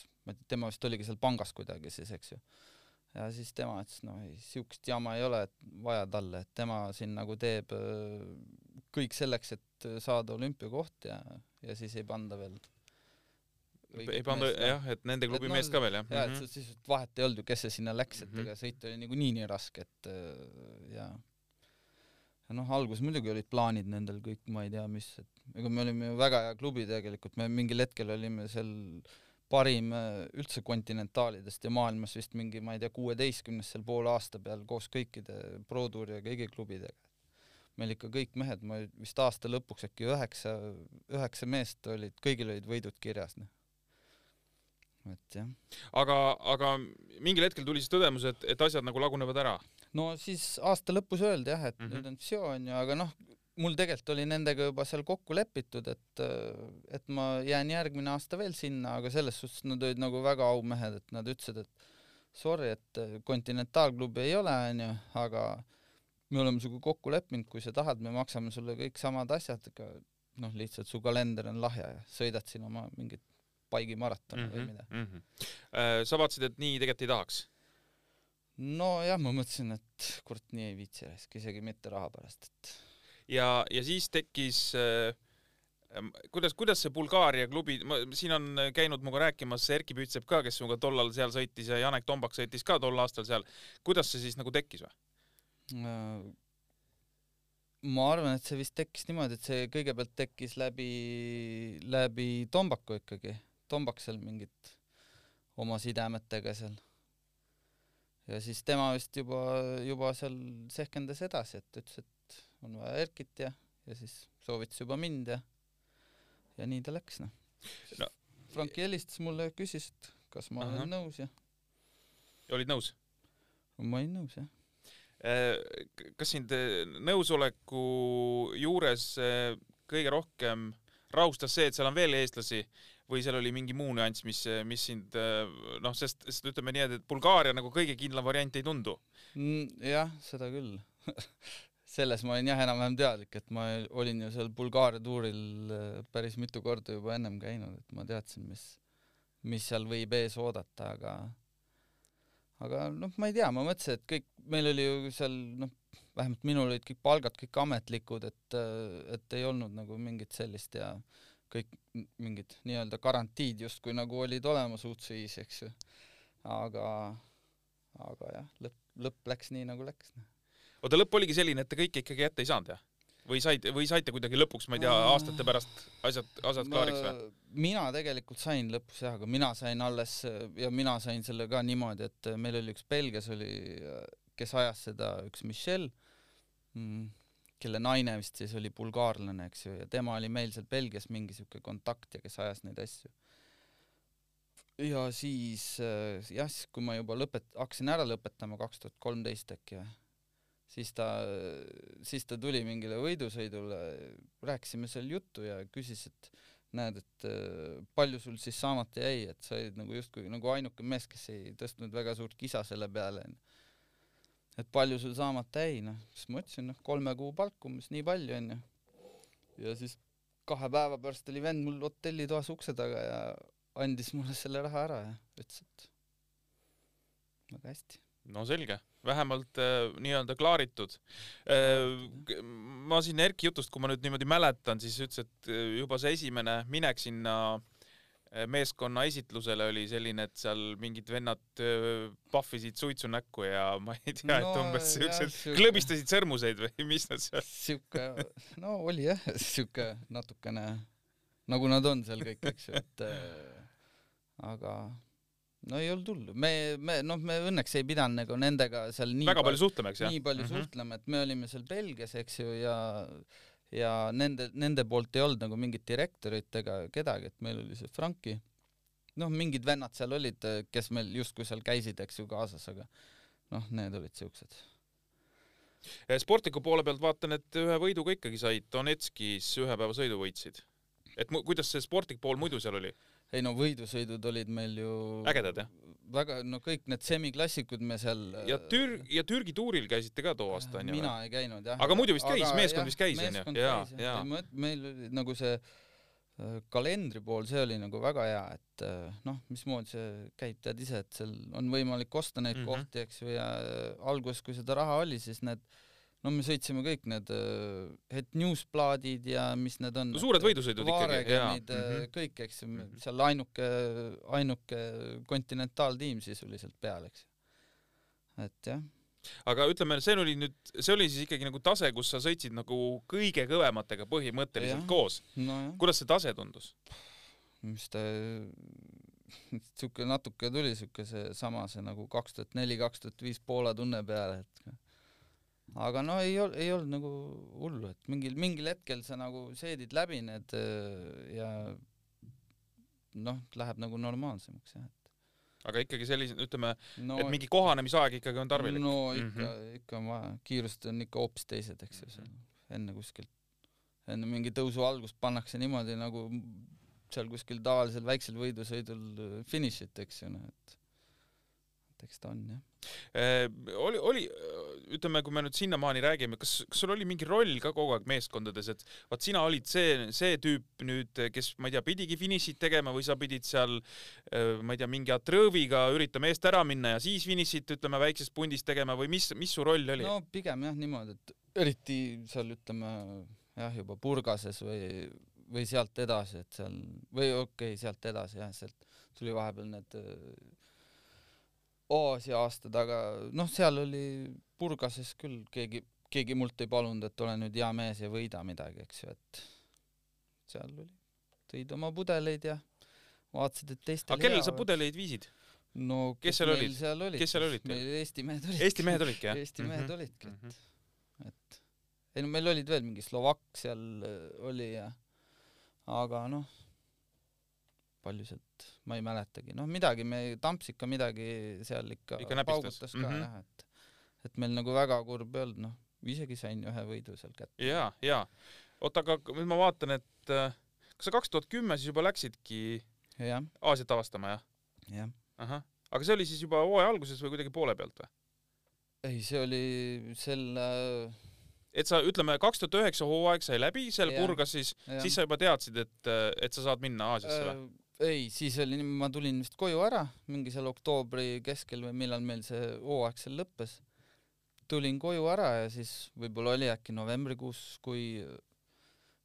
tema vist oligi seal pangas kuidagi siis, eks ju. Ja siis tema ütles, no ei, siukest jama ei ole et vaja talle, et tema siin nagu teeb öö, kõik selleks, et saada olümpiakoht ja, ja siis ei panda veel. ei panda jah, et nende klubi Et no- ka veel jah ja, mm et -hmm. siis vahet ei olnud ju, kes see sinna läks, et Mhm. ega sõit oli niikuinii nii raske, et äh, ja ja noh, alguses muidugi olid plaanid nendel kõik, ma ei tea, mis, et ega me olime ju väga hea klubi tegelikult, me mingil hetkel olime seal parim äh, üldse kontinentaalidest ja maailmas vist mingi, ma ei tea, kuueteistkümnes seal poole aasta peal koos kõikide Pro Touri ja kõigi klubidega. meil ikka kõik mehed, ma vist aasta lõpuks äkki üheksa, üheksa meest olid, kõigil olid võidud kirjas, noh. et jah aga, aga mingil hetkel tuli siis tõdemus, et, et asjad nagu lagunevad ära. no siis aasta lõpus öeldi jah, et mm. -hmm. nüüd on vsio onju, aga noh, mul tegelikult oli nendega juba seal kokku lepitud, et, et ma jään järgmine aasta veel sinna, aga selles suhtes nad olid nagu väga aumehed, et nad ütlesid, et sorry, et kontinentaalklubi ei ole onju, aga me oleme sinuga kokku leppinud, kui sa tahad, me maksame sulle kõik samad asjad, aga noh, lihtsalt su kalender on lahja ja sõidad siin oma mingit Paigi maratoni mm -hmm. või mida. Mm -hmm. sa vaatasid, et nii tegelikult ei tahaks? nojah, ma mõtlesin, et kurat, nii ei viitsi raisk, isegi mitte raha pärast, et ja, ja siis tekkis äh, kuidas, kuidas see Bulgaaria klubi, ma, siin on käinud minuga rääkimas Erkki Pütsep ka, kes minuga tollal seal sõitis ja Janek Tombak sõitis ka tol aastal seal. kuidas see siis nagu tekkis või? Äh, ma arvan, et see vist tekkis niimoodi, et see kõigepealt tekkis läbi, läbi Tombaku ikkagi. Tombak seal mingit oma sidemetega seal. ja siis tema vist juba, juba seal sehkendas edasi, et ütles, et on vaja Erkit ja, ja siis soovitas juba mind ja, ja nii ta läks noh No. Franki helistas mulle ja küsis, et kas ma Ahah. olen nõus ja olid nõus? ma olin nõus jah. kas sind äh, nõusoleku juures äh, kõige rohkem rahustas see, et seal on veel eestlasi või seal oli mingi muu nüanss, mis, mis sind noh, sest, sest ütleme nii, et Bulgaaria nagu kõige kindlam variant ei tundu mm,. jah, seda küll selles ma olin jah enam-vähem teadlik, et ma olin ju seal Bulgaaria tuuril päris mitu korda juba ennem käinud, et ma teadsin, mis, mis seal võib ees oodata, aga aga noh, ma ei tea, ma mõtlesin, et kõik, meil oli ju seal noh, vähemalt minul olid kõik palgad kõik ametlikud, et, et ei olnud nagu mingit sellist ja kõik mingid nii-öelda garantiid justkui nagu olid olemas UCI-s, eks ju. aga, aga jah, lõpp, lõpp läks nii, nagu läks. Oota, lõpp oligi selline, et te kõike ikkagi ette ei saanud, jah? või said, või saite kuidagi lõpuks, ma ei tea, aastate pärast asjad, asjad klaariks või? mina tegelikult sain lõpus jah, aga mina sain alles ja mina sain selle ka niimoodi, et meil oli üks Belgias oli, kes ajas seda, üks Michel mm,, kelle naine vist siis oli bulgaarlane, eks ju, ja tema oli meil seal Belgias mingi siuke kontakt ja kes ajas neid asju. ja siis jah, siis kui ma juba lõpet-, hakkasin ära lõpetama kaks tuhat kolmteist äkki või siis ta, siis ta tuli mingile võidusõidule, rääkisime seal juttu ja küsis, et näed, et äh, palju sul siis saamata jäi, et sa olid nagu justkui nagu ainuke mees, kes ei tõstnud väga suurt kisa selle peale, onju. et palju sul saamata jäi, noh, siis ma ütlesin, noh, kolme kuu palk umbes nii palju, onju. ja siis kahe päeva pärast oli vend mul hotellitoas ukse taga ja andis mulle selle raha ära ja ütles, et väga hästi. No selge vähemalt äh, nii-öelda klaaritud äh,. ma siin Erki jutust, kui ma nüüd niimoodi mäletan, siis ütles, et äh, juba see esimene minek sinna äh, meeskonna esitlusele oli selline, et seal mingid vennad äh, pahvisid suitsu näkku ja ma ei tea no,, et umbes siuksed klõbistasid sõrmuseid või mis nad seal. siuke, no oli jah, siuke natukene nagu nad on seal kõik, eks ju, et äh, aga no ei olnud hullu, me, me noh, me õnneks ei pidanud nagu nendega seal nii väga palju suhtlema, eks jah? nii palju mm -hmm. suhtlema, et me olime seal Belgias, eks ju, ja ja nende, nende poolt ei olnud nagu mingit direktorit ega kedagi, et meil oli see Franki, noh, mingid vennad seal olid, kes meil justkui seal käisid, eks ju, kaasas, aga noh, need olid siuksed. Eh, sportliku poole pealt vaatan, et ühe võidu ka ikkagi said, Donetskis ühe päeva sõidu võitsid. et kuidas see sportlik pool muidu seal oli? Ei no võidusõidud olid meil ju ägedad jah? väga, no kõik need semiklassikud me seal ja Tür- ja Türgi tuuril käisite ka too aasta onju? mina ei käinud jah. aga muidu vist käis, meeskond vist käis onju? jaa, jaa. meil oli nagu see äh, kalendri pool, see oli nagu väga hea, et äh, noh, mismoodi see käib, tead ise, et seal on võimalik osta neid mm -hmm. kohti, eks ju, ja äh, alguses, kui seda raha oli, siis need no me sõitsime kõik need Het Newsplaadid ja mis need on no,. suured võidusõidud ikkagi, jaa. Mm -hmm. kõik, eks mhm. seal ainuke, ainuke kontinentaaltiim sisuliselt peal, eks et jah aga ütleme, see oli nüüd, see oli siis ikkagi nagu tase, kus sa sõitsid nagu kõige kõvematega põhimõtteliselt ja. koos no,. kuidas see tase tundus? mis ta, siuke natuke tuli siuke seesama, see nagu kaks tuhat neli, kaks tuhat viis Poola tunne peale, et aga no ei olnud, ei olnud nagu hullu, et mingil, mingil hetkel sa nagu seedid läbi need äh, ja noh, läheb nagu normaalsemaks jah, et. aga ikkagi sellise, ütleme no,, et mingi kohanemisaeg ikkagi on tarvilik? no ikka mm, -hmm. ikka on vaja, kiirused on ikka hoopis teised, eks ju, seal enne kuskilt, enne mingi tõusu algust pannakse niimoodi nagu seal kuskil tavalisel väiksel võidusõidul finišit, eks ju, noh et eks ta on jah Äh, oli, oli, ütleme, kui me nüüd sinnamaani räägime, kas, kas sul oli mingi roll ka kogu aeg meeskondades, et vaat sina olid see, see tüüp nüüd, kes, ma ei tea, pidigi finišit tegema või sa pidid seal, äh, ma ei tea, mingi atrõõviga üritama eest ära minna ja siis finišit, ütleme, väiksest pundist tegema või mis, mis su roll oli? no pigem jah, niimoodi, et eriti seal ütleme jah, juba Purgases või, või sealt edasi, et seal või okei okay,, sealt edasi jah, sealt tuli vahepeal need Aasia aastad, aga noh, seal oli Burgases küll keegi, keegi mult ei palunud, et ole nüüd hea mees ja võida midagi, eks ju, et seal oli, tõid oma pudeleid ja vaatasid, et teistel aga kellele sa pudeleid viisid? no kes seal olid? seal olid? kes seal olid? meil Eesti mehed olidki. Eesti mehed olidki, jah? Eesti mehed mm -hmm. olidki, et mm, -hmm. et ei no meil olid veel mingi Slovakk seal äh, oli ja aga noh palju sealt, ma ei mäletagi, noh midagi me, Tamps ikka midagi seal ikka, ikka paugutas ka mm -hmm. jah, et et meil nagu väga kurb ei olnud, noh, isegi sain ühe võidu seal kätte. jaa, jaa. oota, aga nüüd ma vaatan, et äh, kas sa kaks tuhat kümme siis juba läksidki jah, Aasiat avastama jah? jah. ahah, aga see oli siis juba hooaja alguses või kuidagi poole pealt või? ei, see oli selle, et sa ütleme, kaks tuhat üheksa hooaeg sai läbi, seal Jah. purgas siis, siis sa juba teadsid, et, et sa saad minna Aasiasse või? Ei, siis oli nii, ma tulin vist koju ära mingi seal oktoobri keskel või millal meil see hooaeg seal lõppes. tulin koju ära ja siis võib-olla oli äkki novembrikuus, kui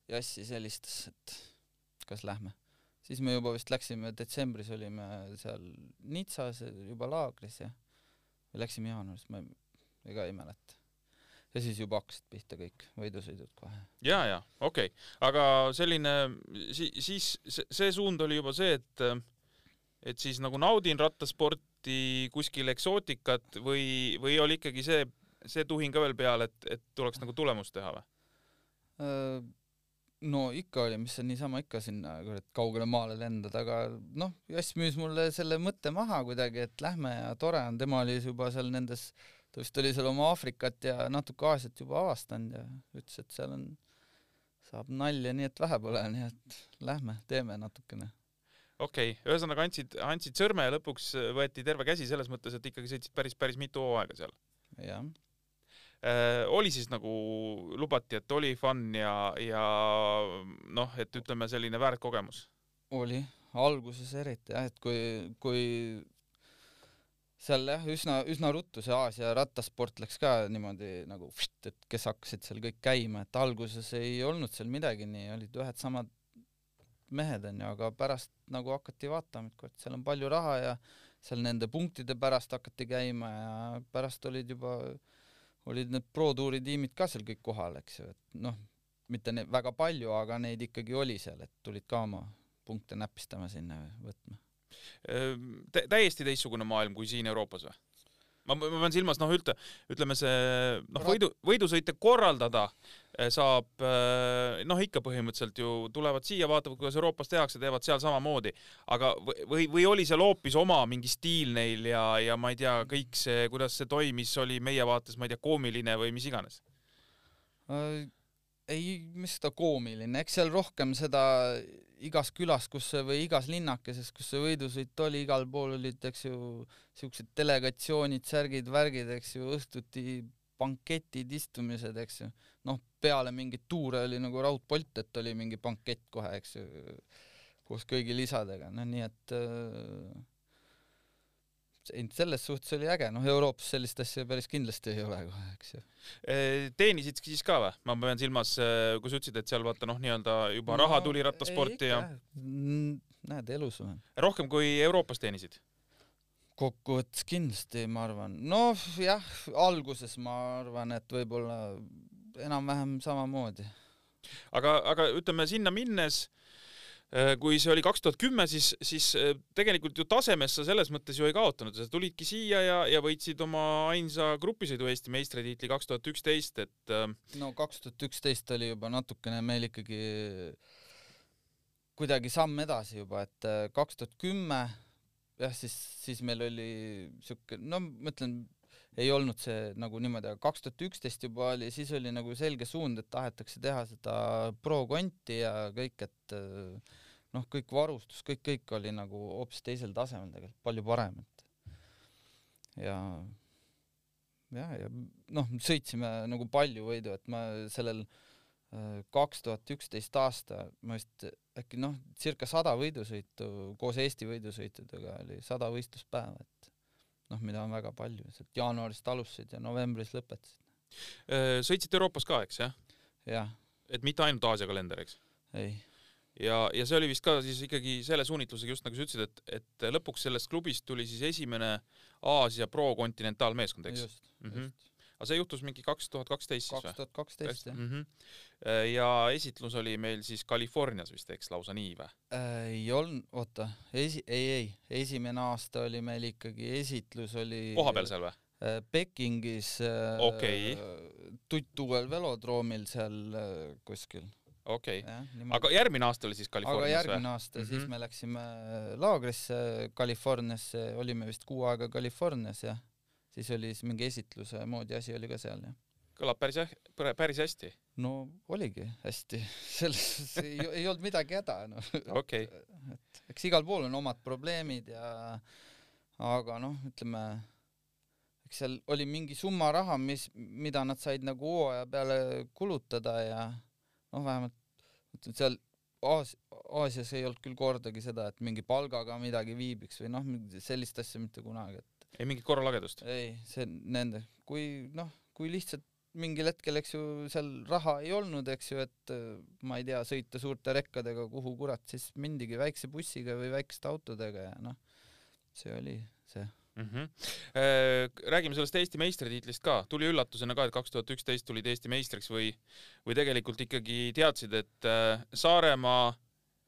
Jass siis helistas, et kas lähme. siis me juba vist läksime, detsembris olime seal Nitsas juba laagris ja läksime jaanuaris, ma ei- ega ei mäleta. Ja siis juba hakkasid pihta kõik võidusõidud kohe. ja, ja okei okay., aga selline si, siis see, see suund oli juba see, et et siis nagu naudin rattasporti kuskil eksootikat või, või oli ikkagi see, see tuhin ka veel peal, et, et tuleks nagu tulemust teha või? Äh, no ikka oli, mis sa niisama ikka sinna kurat kaugele maale lendad, aga noh, Jass müüs mulle selle mõtte maha kuidagi, et lähme ja tore on, tema oli juba seal nendes, ta vist oli seal oma Aafrikat ja natuke Aasiat juba avastanud ja ütles, et seal on, saab nalja nii et vähe pole, nii et lähme teeme natukene. okei okay., ühesõnaga andsid, andsid sõrme ja lõpuks võeti terve käsi selles mõttes, et ikkagi sõitsid päris, päris mitu hooaega seal jah, äh,. oli siis nagu lubati, et oli fun ja, ja noh, et ütleme selline väärt kogemus oli alguses eriti jah, et kui, kui seal jah, üsna, üsna ruttu see Aasia rattasport läks ka niimoodi nagu, et kes hakkasid seal kõik käima, et alguses ei olnud seal midagi nii, olid ühed samad mehed onju, aga pärast nagu hakati vaatama, et kurat, seal on palju raha ja seal nende punktide pärast hakati käima ja pärast olid juba, olid need Pro Touri tiimid ka seal kõik kohal, eks ju, et noh, mitte ne- väga palju, aga neid ikkagi oli seal, et tulid ka oma punkte näpistama sinna või võtma. Tä- täiesti teistsugune maailm kui siin Euroopas või? ma, ma pean silmas noh, ütle, ütleme see noh, võidu, võidusõite korraldada eh, saab eh, noh, ikka põhimõtteliselt ju tulevad siia, vaatavad, kuidas Euroopas tehakse, teevad seal samamoodi, aga või- või, või oli seal hoopis oma mingi stiil neil ja, ja ma ei tea, kõik see, kuidas see toimis, oli meie vaates, ma ei tea, koomiline või mis iganes? Äh, ei, mis ta koomiline, eks seal rohkem seda igas külas, kus või igas linnakeses, kus see võidusõit oli, igal pool olid, eks ju, siuksed delegatsioonid, särgid, värgid, eks ju, õhtuti banketid, istumised, eks ju. noh, peale mingeid tuure oli nagu raudpolt, et oli mingi bankett kohe, eks ju, koos kõigi lisadega, no nii et äh, ei, selles suhtes oli äge, noh Euroopas sellist asja päris kindlasti ei ole kohe, eks ju. Teenisid siis ka või? ma pean silmas, kui sa ütlesid, et seal vaata noh, nii-öelda juba no, raha tuli rattasporti ja. näed, elus olen. rohkem kui Euroopas teenisid? kokkuvõttes kindlasti, ma arvan, noh jah, alguses ma arvan, et võib-olla enam-vähem samamoodi. aga, aga ütleme sinna minnes, kui see oli kaks tuhat kümme, siis, siis eh, tegelikult ju tasemes sa selles mõttes ju ei kaotanud, sa tulidki siia ja, ja võitsid oma ainsa grupisõidu Eesti meistritiitli kaks tuhat üksteist, et äh, no kaks tuhat üksteist oli juba natukene meil ikkagi kuidagi samm edasi juba, et äh, kaks tuhat kümme jah, siis, siis meil oli siuke, no ma ütlen, ei olnud see nagu niimoodi, aga kaks tuhat üksteist juba oli, siis oli nagu selge suund, et tahetakse teha seda pro-konti ja kõik, et äh, noh, kõik varustus, kõik, kõik oli nagu hoopis teisel tasemel tegelikult, palju parem, et. Ja jah, ja noh, sõitsime nagu palju võidu, et ma sellel kaks tuhat üksteist aasta ma vist äkki noh, circa sada võidusõitu koos Eesti võidusõitudega oli sada võistluspäeva, et noh, mida on väga palju, sealt jaanuarist alustasid ja novembris lõpetasid. äh, sõitsite Euroopas ka, eks jah? jah, et mitte ainult Aasia kalender, eks? ei, ja, ja see oli vist ka siis ikkagi selle suunitlusega, just nagu sa ütlesid, et, et lõpuks sellest klubist tuli siis esimene Aasia pro-kontinentaalmeeskond, eks? just mm, -hmm. Aga see juhtus mingi kaks tuhat kaksteist siis kaks või? tuhat kaksteist jah. Mhm. ja esitlus oli meil siis Californias vist, eks lausa nii või? ei olnud, oota, esi-, ei, ei, esimene aasta oli meil ikkagi esitlus oli kohapeal seal või? äh, Pekingis äh, Okei. tuttuuel velodroomil seal äh, kuskil, okei okay., jah, aga järgmine aasta oli siis aga Californias järgmine või? aasta mm, Mhm. -hmm. siis me läksime laagrisse Californiasse, olime vist kuu aega Californias ja siis oli siis mingi esitluse moodi asi oli ka seal jah. kõlab päris hä-, päris hästi. no oligi hästi, selles ei, ei olnud midagi häda, noh. okei, et eks igal pool on omad probleemid ja aga noh, ütleme, eks seal oli mingi summa raha, mis, mida nad said nagu hooaja peale kulutada ja noh, vähemalt ütleme seal Aas-, Aasias ei olnud küll kordagi seda, et mingi palgaga midagi viibiks või noh, sellist asja mitte kunagi, et ei mingit korralagedust. ei, see nende, kui noh, kui lihtsalt mingil hetkel, eks ju, seal raha ei olnud, eks ju, et äh, ma ei tea, sõita suurte rekkadega kuhu kurat, siis mindigi väikse bussiga või väikeste autodega ja noh, see oli see. mm. -hmm. räägime sellest Eesti meistritiitlist ka, tuli üllatusena ka, et kaks tuhat üksteist tulid Eesti meistriks või, või tegelikult ikkagi teadsid, et äh, Saaremaa,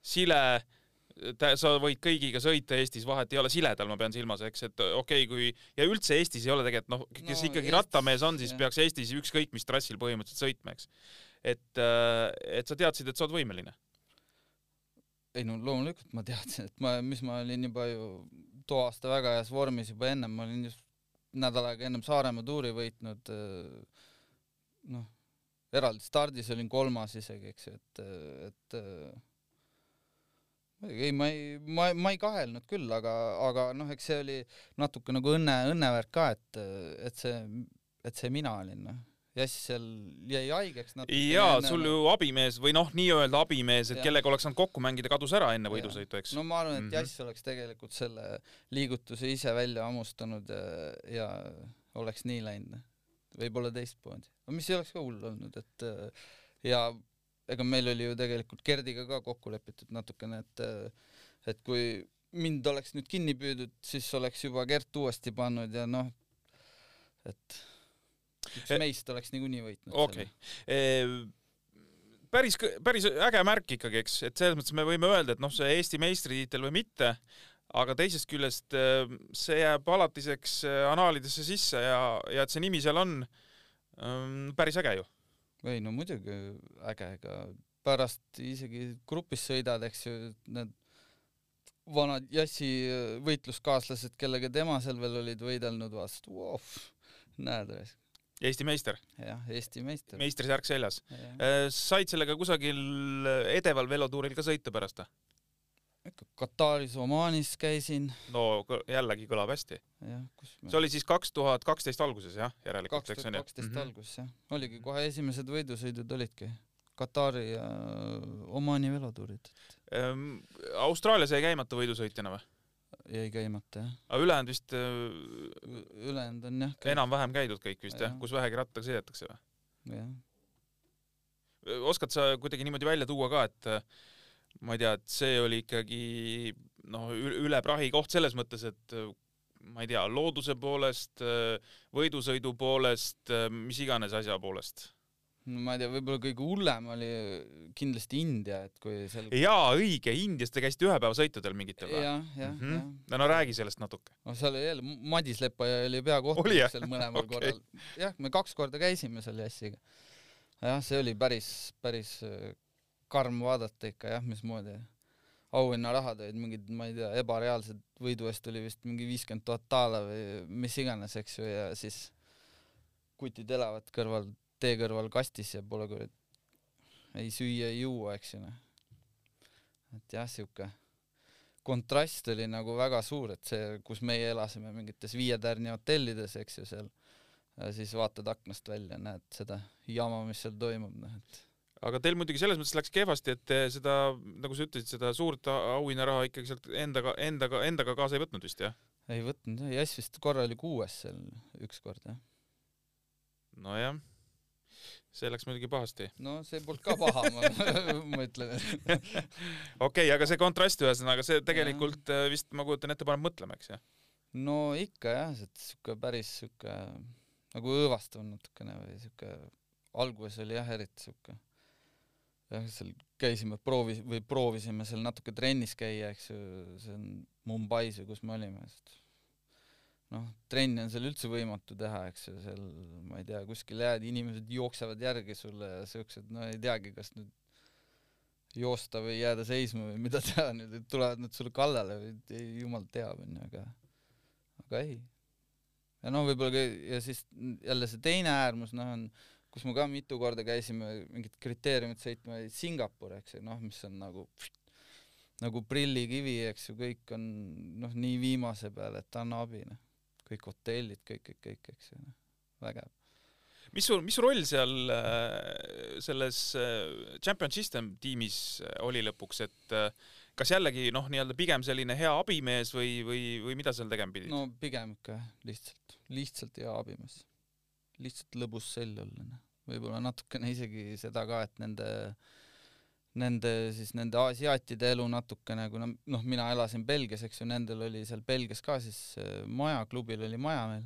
Sile, sa võid kõigiga sõita Eestis, vahet ei ole, siledal ma pean silmas, eks, et okei okay,, kui ja üldse Eestis ei ole tegelikult noh, kes No ikkagi Eestis- rattamees on, siis jah. peaks Eestis ükskõik mis trassil põhimõtteliselt sõitma, eks. et, et sa teadsid, et sa oled võimeline. ei no loomulikult ma teadsin, et ma, mis ma olin juba ju too aasta väga heas vormis juba ennem, ma olin just nädal aega ennem Saaremaa tuuri võitnud, noh, eraldi stardis olin kolmas isegi, eks ju, et, et ei, ma ei, ma, ma ei kahelnud küll, aga, aga noh, eks see oli natuke nagu õnne, õnnevärk ka, et, et see, et see mina olin, noh. Jass seal jäi haigeks natuke. jaa, sul ju abimees või noh, nii-öelda abimees, et Jah. kellega oleks saanud kokku mängida, kadus ära enne võidusõitu, eks no ma arvan, et mm -hmm. Jass oleks tegelikult selle liigutuse ise välja hammustanud ja, ja oleks nii läinud. võib-olla teistmoodi. no mis ei oleks ka hull olnud, et ja ega meil oli ju tegelikult Gerdiga ka kokku lepitud natukene, et et kui mind oleks nüüd kinni püüdud, siis oleks juba Gert uuesti pannud ja noh, et üks E- meist oleks niikuinii võitnud okei okay.. päris, päris äge märk ikkagi, eks, et selles mõttes me võime öelda, et noh, see Eesti meistritiitel või mitte, aga teisest küljest eh, see jääb alatiseks eh, anaalidesse sisse ja, ja et see nimi seal on, päris äge ju. Ei no muidugi äge, ega pärast isegi grupis sõidad, eks ju, need vanad Jassi äh, võitluskaaslased, kellega tema seal veel olid võidelnud, vaatasid, voh, näed, Eesti meister, jah, Eesti meister. meistrisärk seljas. ikka said sellega kusagil edeval velotuuril ka sõita pärast või? Kataris, Omaanis käisin, no jällegi kõlab hästi. jah, kus me see oli siis kaks tuhat kaksteist alguses jah, järelikult, eks on ju? kaksteist alguses jah, oligi kohe esimesed võidusõidud olidki Katari ja Omaani velotuurid Ehm, Austraalias jäi käimata võidusõitjana või? jäi käimata jah, aga ülejäänud vist äh, ülejäänud on jah, enam-vähem käidud kõik vist jah Jah., kus vähegi rattaga sõidetakse või? jah oskad sa kuidagi niimoodi välja tuua ka, et äh, ma ei tea, et see oli ikkagi noh, üle prahi koht selles mõttes, et ma ei tea, looduse poolest, võidusõidu poolest, mis iganes asja poolest. no ma ei tea, võib-olla kõige hullem oli kindlasti India, et kui seal jaa, õige, Indias te käisite ühepäevasõitudel mingitel või? jah, jah, Mhm. jah. no no räägi sellest natuke. no seal oli jälle, Madis Lepaja oli peakohtunik seal mõlemal Okei. korral. jah, me kaks korda käisime seal Jassiga. jah, see oli päris, päris karm vaadata ikka jah, mismoodi auhinnarahad olid mingid, ma ei tea, ebareaalsed, võidu eest oli vist mingi viiskümmend tuhat daala või mis iganes, eks ju, ja siis kutid elavad kõrval, tee kõrval kastis ja pole kurat, ei süüa, ei juua, eks ju noh. et jah, sihuke kontrast oli nagu väga suur, et see, kus meie elasime mingites viie tärni hotellides, eks ju seal, siis vaatad aknast välja, näed seda jama, mis seal toimub, noh et aga teil muidugi selles mõttes läks kehvasti, et seda, nagu sa ütlesid, seda suurt auhinnaraha ikkagi sealt endaga, endaga, endaga kaasa ei võtnud vist jah? ei võtnud jah, Jass vist korra oli kuues seal ükskord jah. nojah, see läks muidugi pahasti. no see polnud ka paha, ma, ma ütlen, okei aga see kontrast ühesõnaga, see tegelikult äh, vist ma kujutan ette, paneb mõtlema, eks ju? no ikka jah, et sihuke päris sihuke nagu õõvastav natukene või sihuke, alguses oli jah, eriti sihuke jah, seal käisime proovi- või proovisime seal natuke trennis käia, eks ju, see on Mumbais või kus me olime, sest noh, trenni on seal üldse võimatu teha, eks ju, seal ma ei tea, kuskil jääd, inimesed jooksevad järgi sulle ja siuksed, no ei teagi, kas nüüd joosta või jääda seisma või mida teha nüüd, et tulevad nad sulle kallale või ei, jumal teab, onju, aga aga ei. ja noh, võib-olla ka ja siis jälle see teine äärmus, noh, on kus me ka mitu korda käisime mingit kriteeriumit sõitma, Singapur, eks ju, noh, mis on nagu nagu prillikivi, eks ju, kõik on noh, nii viimase peal, et anna abi, noh. kõik hotellid, kõik, kõik, kõik, eks ju, noh, vägev. mis sul, mis roll seal äh, selles äh, Champion System tiimis äh, oli lõpuks, et kas jällegi noh, nii-öelda pigem selline hea abimees või, või, või mida seal tegema pidid? no pigem ikka lihtsalt, lihtsalt hea abimees. Lihtsalt lõbus sell olla, noh. võib-olla natukene isegi seda ka, et nende äh, nende siis nende asiaatide elu natukene, kuna noh, mina elasin Belgias, eks ju, nendel oli seal Belgias ka siis äh, maja, klubil oli maja meil,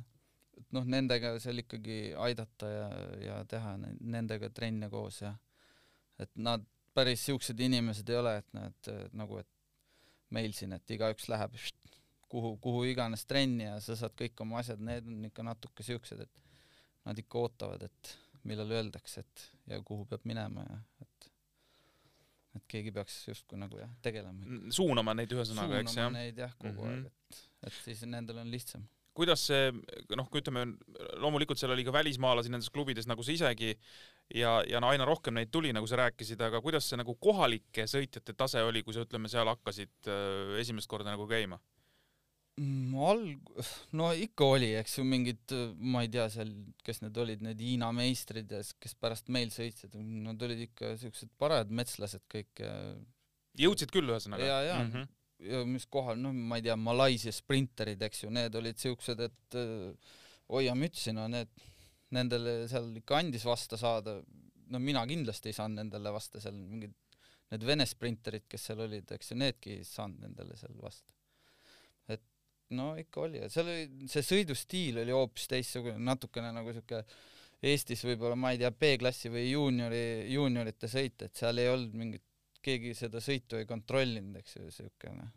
et noh, nendega seal ikkagi aidata ja, ja teha nendega trenne koos ja et nad päris siuksed inimesed ei ole, et nad nagu, et meil siin, et igaüks läheb kuhu, kuhu iganes trenni ja sa saad kõik oma asjad, need on ikka natuke siuksed, et nad ikka ootavad, et millal öeldakse, et ja kuhu peab minema ja et et keegi peaks justkui nagu jah, tegelema. suunama neid ühesõnaga, eks jah? neid jah, kogu mm -hmm. aeg, et, et siis nendel on lihtsam. kuidas see, noh, kui ütleme, loomulikult seal oli ka välismaalasi nendes klubides nagu sa isegi ja, ja no aina rohkem neid tuli, nagu sa rääkisid, aga kuidas see nagu kohalike sõitjate tase oli, kui sa ütleme, seal hakkasid äh, esimest korda nagu käima? Mm, alg-, no ikka oli, eks ju, mingid, ma ei tea seal, kes need olid, need Hiina meistrid ja kes pärast meil sõitsid, nad olid ikka siuksed parajad metslased kõik jõudsid küll ühesõnaga? ja, ja mm, -hmm. ja mis kohal, noh, ma ei tea, Malaisia sprinterid, eks ju, need olid siuksed, et äh, hoia mütsi, no need, nendele seal ikka andis vasta saada, no mina kindlasti ei saanud nendele vasta seal, mingid need Vene sprinterid, kes seal olid, eks ju, needki ei saanud nendele seal vasta no ikka oli, seal oli, see sõidustiil oli hoopis teistsugune, natukene nagu siuke Eestis võib-olla, ma ei tea, B-klassi või juuniori, juuniorite sõit, et seal ei olnud mingit, keegi seda sõitu ei kontrollinud, eks ju, siukene.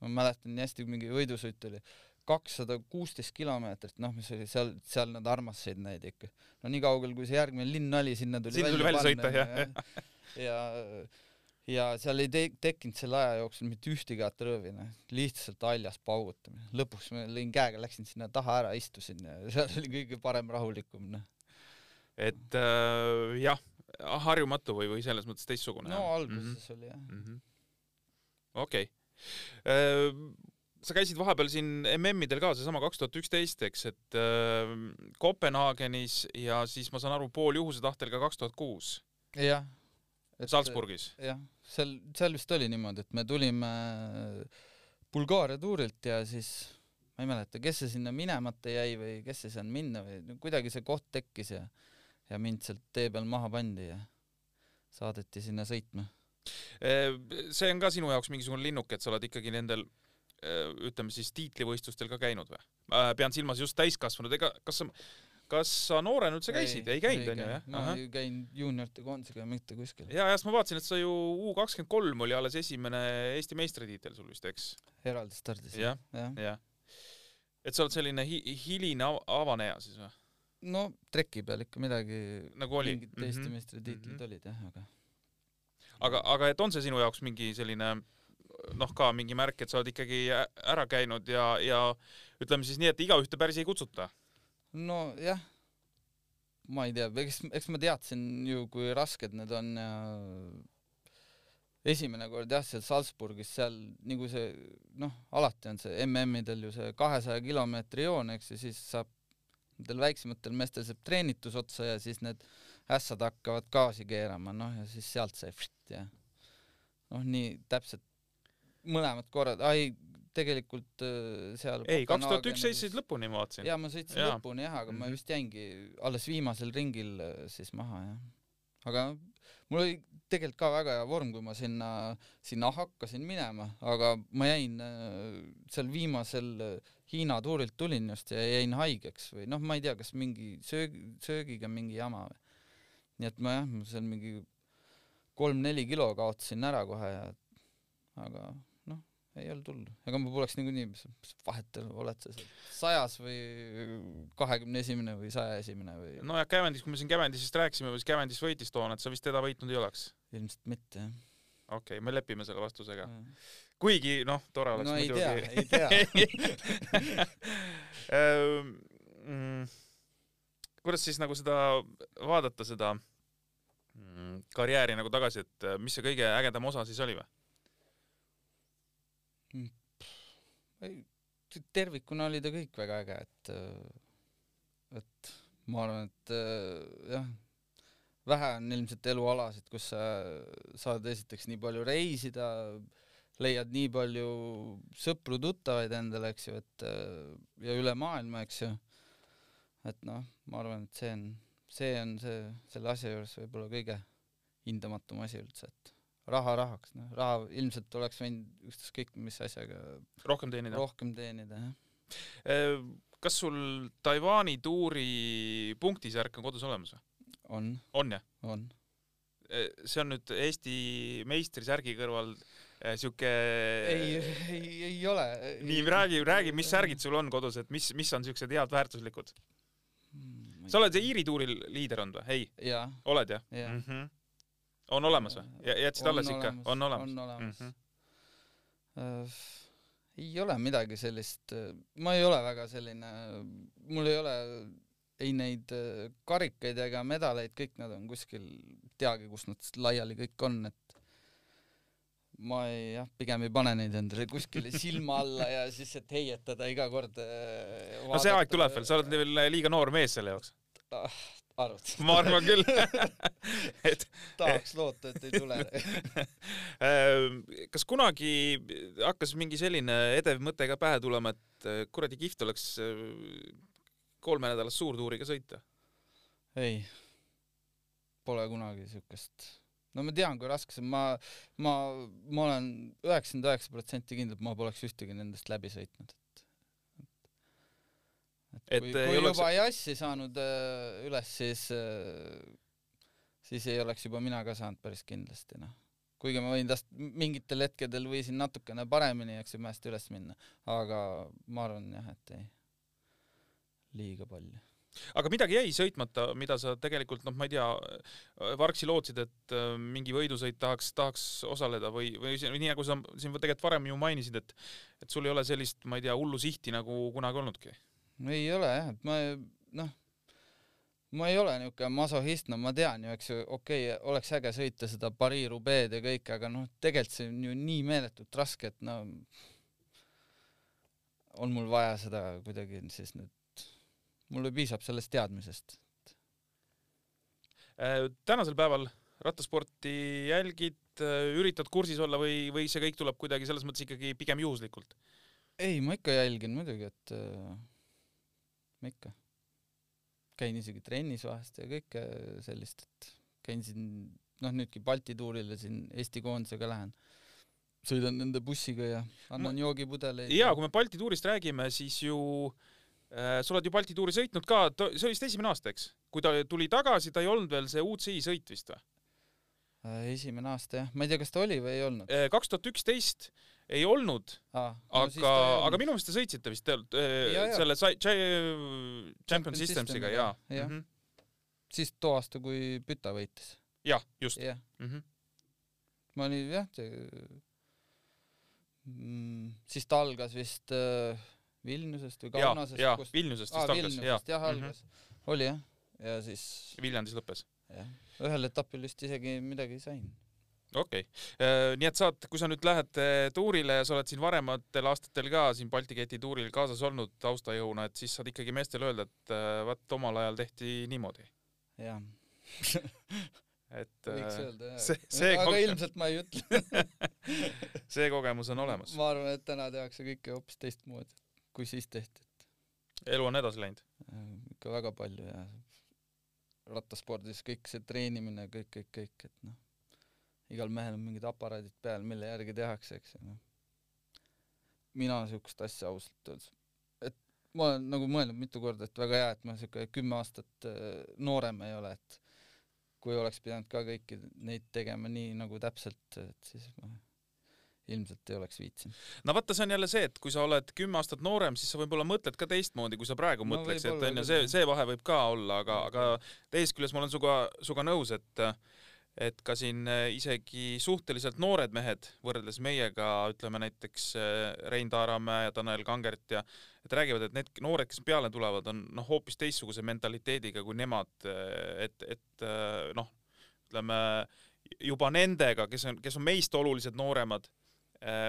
ma mäletan nii hästi, mingi võidusõit oli kakssada kuusteist kilomeetrit, noh, mis oli seal, seal nad armastasid neid ikka. no nii kaugel, kui see järgmine linn oli, sinna tuli sinna tuli välja sõita, jah. ja, ja, ja seal ei te-, tekkinud selle aja jooksul mitte ühtegi atrõõvi, noh, lihtsalt haljas paugutamine. lõpuks ma lõin käega, läksin sinna taha ära, istusin ja seal oli kõige parem, rahulikum, noh. et äh, jah, harjumatu või, või selles mõttes teistsugune? no alguses mm -hmm. oli jah mm -hmm.. okei okay. äh, sa käisid vahepeal siin MM-idel ka, seesama kaks tuhat üksteist, eks, et äh, Kopenhaagenis ja siis ma saan aru, pool juhuse tahtel ka kaks tuhat kuus. jah. Salzburgis. jah seal, seal vist oli niimoodi, et me tulime Bulgaaria tuurilt ja siis ma ei mäleta, kes see sinna minemata jäi või kes see saanud minna või no, kuidagi see koht tekkis ja ja mind sealt tee peal maha pandi ja saadeti sinna sõitma. see on ka sinu jaoks mingisugune linnuk, et sa oled ikkagi nendel ütleme siis tiitlivõistlustel ka käinud või? pean silmas just täiskasvanud, ega kas sa kas sa noorena üldse käisid? ei käinud onju jah? ma ei käinud juuniorite koondisega mitte kuskil. ja, ja sest ma vaatasin, et sa ju U kakskümmend kolm oli alles esimene Eesti meistritiitel sul vist, eks? eraldi stardis. jah, jah. et sa oled selline hi hiline av avaneja siis või? no treki peal ikka midagi nagu oli? mingid Eesti mm -hmm. meistritiitlid mm -hmm. olid jah, aga aga, aga et on see sinu jaoks mingi selline noh, ka mingi märk, et sa oled ikkagi ära käinud ja, ja ütleme siis nii, et igaühte päris ei kutsuta? Nojah, ma ei tea, eks, eks ma teadsin ju, kui rasked need on ja esimene kord jah, seal Salzburgis, seal nagu see noh, alati on see MM-idel ju see kahesaja kilomeetri joon, eks ju, siis saab nendel väiksematel meestel saab treenitus otsa ja siis need ässad hakkavad gaasi keerama, noh ja siis sealt see pšt ja noh, nii täpselt mõlemad korrad, ai tegelikult äh, seal ei, kaks tuhat üks sõitsid lõpuni, ma vaatasin. jaa, ma sõitsin ja. lõpuni jah, aga mm -hmm. ma mhm. vist jäingi alles viimasel ringil äh, siis maha, jah. aga mul oli tegelikult ka väga hea vorm, kui ma sinna, sinna hakkasin minema, aga ma jäin äh, seal viimasel Hiina tuurilt tulin just ja jäin haigeks või noh, ma ei tea, kas mingi söög, söögiga mingi jama või. nii et ma jah, seal mingi kolm-neli kilo kaotasin ära kohe ja aga ei olnud hullu, ega ma poleks niikuinii, mis vahet oled sa seal sajas või kahekümne esimene või saja esimene või? nojah, Kävendis, kui me siin Kävendisest rääkisime, siis Kävendis võitis toona, et sa vist teda võitnud ei oleks? ilmselt mitte, jah. okei okay,, me lepime selle vastusega. kuigi noh, tore oleks no, muidugi. ei tea, ei tea ehm, mm, kuidas siis nagu seda vaadata, seda mm, karjääri nagu tagasi, et äh, mis see kõige ägedam osa siis oli või? Tervikuna oli ta kõik väga äge, et, et ma arvan, et jah, vähe on ilmselt elualasid, kus sa saad esiteks nii palju reisida, leiad nii palju sõpru-tuttavaid endale, eks ju, et ja üle maailma, eks ju. et noh, ma arvan, et see on, see on see, selle asja juures võib-olla kõige hindamatum asi üldse, et raha rahaks, noh, raha ilmselt oleks võinud ükskõik mis asjaga rohkem teenida. rohkem teenida, jah. kas sul Taiwan'i tuuri punktisärk on kodus olemas või? on. on jah? on. see on nüüd Eesti meistrisärgi kõrval sihuke ei, ei, ei ole. nii, räägi, räägi, mis särgid sul on kodus, et mis, mis on siuksed head väärtuslikud? sa oled Iiri tuuril liider olnud või? ei? oled jah ja.? Mm -hmm on olemas või? jätsid alles ikka? on olemas? on olemas mm. -hmm. Uh, ei ole midagi sellist, ma ei ole väga selline, mul ei ole ei neid äh, karikaid ega medaleid, kõik nad on kuskil, teagi, kus nad laiali kõik on, et ma ei, jah, pigem ei pane neid endale kuskile silma alla ja siis, et heietada iga kord. Äh, no see aeg tuleb veel, sa oled veel liiga noor mees selle jaoks ah, arvad? ma arvan küll. Et tahaks loota, et ei tule. Ehm, kas kunagi hakkas mingi selline edev mõte ka pähe tulema, et eh, kuradi kihvt oleks eh, kolmenädalast suurtuuriga sõita? ei, pole kunagi siukest. No ma tean, kui raske see on, ma, ma, ma olen üheksakümmend üheksa protsenti kindel, et ma poleks ühtegi nendest läbi sõitnud et kui, kui oleks... juba jassi saanud äh, üles, siis äh, siis ei oleks juba mina ka saanud päris kindlasti, noh. kuigi ma võin tast mingitel hetkedel võisin natukene paremini, eks ju, mäest üles minna, aga ma arvan jah, et ei, liiga palju. Aga midagi jäi sõitmata, mida sa tegelikult noh, ma ei tea, vargsi lootsid, et äh, mingi võidusõit tahaks, tahaks osaleda või, või nii nagu sa siin tegelikult varem ju mainisid, et et sul ei ole sellist, ma ei tea, hullu sihti nagu kunagi olnudki ei ole jah, et ma noh, ma ei ole niisugune masohhist, no ma tean ju, eks ju, okei okay,, oleks äge sõita seda Paris-Roubaix'd ja kõike, aga noh, tegelikult see on ju nii meeletult raske, et no on mul vaja seda kuidagi siis nüüd, mulle piisab sellest teadmisest. Äh, tänasel päeval rattasporti jälgid, äh, üritad kursis olla või, või see kõik tuleb kuidagi selles mõttes ikkagi pigem juhuslikult? ei, ma ikka jälgin muidugi, et äh ma ikka käin isegi trennis vahest ja kõike sellist, et käin siin noh, nüüdki Balti tuurile siin Eesti koondisega lähen, sõidan nende bussiga ja annan ma... joogipudeleid. jaa, kui me Balti tuurist räägime, siis ju äh, sa oled ju Balti tuuri sõitnud ka, see oli vist esimene aasta, eks? kui ta tuli tagasi, ta ei olnud veel see UCI sõit vist või? Äh, esimene aasta jah, ma ei tea, kas ta oli või ei olnud. Äh, kaks tuhat üksteist ei olnud ah,, no aga, aga minu meelest te sõitsite vist äh, selle Champion, Champion Systemsiga ja, ja. Mm -hmm. siis too aasta, kui Püta võitis. jah, just ja.. Mm -hmm. ma olin jah, mm, siis ta algas vist äh, Vilniusest või Kaunasest. jaa, Vilniusest vist ah, algas. Vilniusest jah, algas mm. -hmm. oli jah, ja siis. Viljandis lõppes. jah, ühel etapil vist isegi midagi sain okei okay., äh, nii et saad, kui sa nüüd lähed äh, tuurile ja sa oled siin varematel aastatel ka siin Balti keti tuuril kaasas olnud taustajõuna, et siis saad ikkagi meestele öelda, et äh, vaat omal ajal tehti niimoodi. jah et võiks öelda jah. aga koge... ilmselt ma ei ütle see kogemus on olemas. ma arvan, et täna tehakse kõike hoopis teistmoodi, kui siis tehti, elu on edasi läinud. ikka väga palju ja rattaspordis kõik see treenimine, kõik, kõik, kõik, et noh igal mehel on mingid aparaadid peal, mille järgi tehakse, eks ju, noh. mina niisugust asja ausalt öeldes, et ma olen nagu mõelnud mitu korda, et väga hea, et ma niisugune kümme aastat äh, noorem ei ole, et kui oleks pidanud ka kõiki neid tegema nii nagu täpselt, et siis ma ilmselt ei oleks viitsinud. no vaata, see on jälle see, et kui sa oled kümme aastat noorem, siis sa võib-olla mõtled ka teistmoodi, kui sa praegu no, mõtleks, et onju, see, see vahe võib ka olla, aga, aga teisest küljest ma olen sinuga, sinuga nõus, et et ka siin äh, isegi suhteliselt noored mehed võrreldes meiega, ütleme näiteks äh, Rein Taaramäe ja Tanel Kangert ja et räägivad, et need noored, kes peale tulevad, on noh, hoopis teistsuguse mentaliteediga kui nemad, äh, et, et noh, ütleme juba nendega, kes on, kes on meist oluliselt nooremad,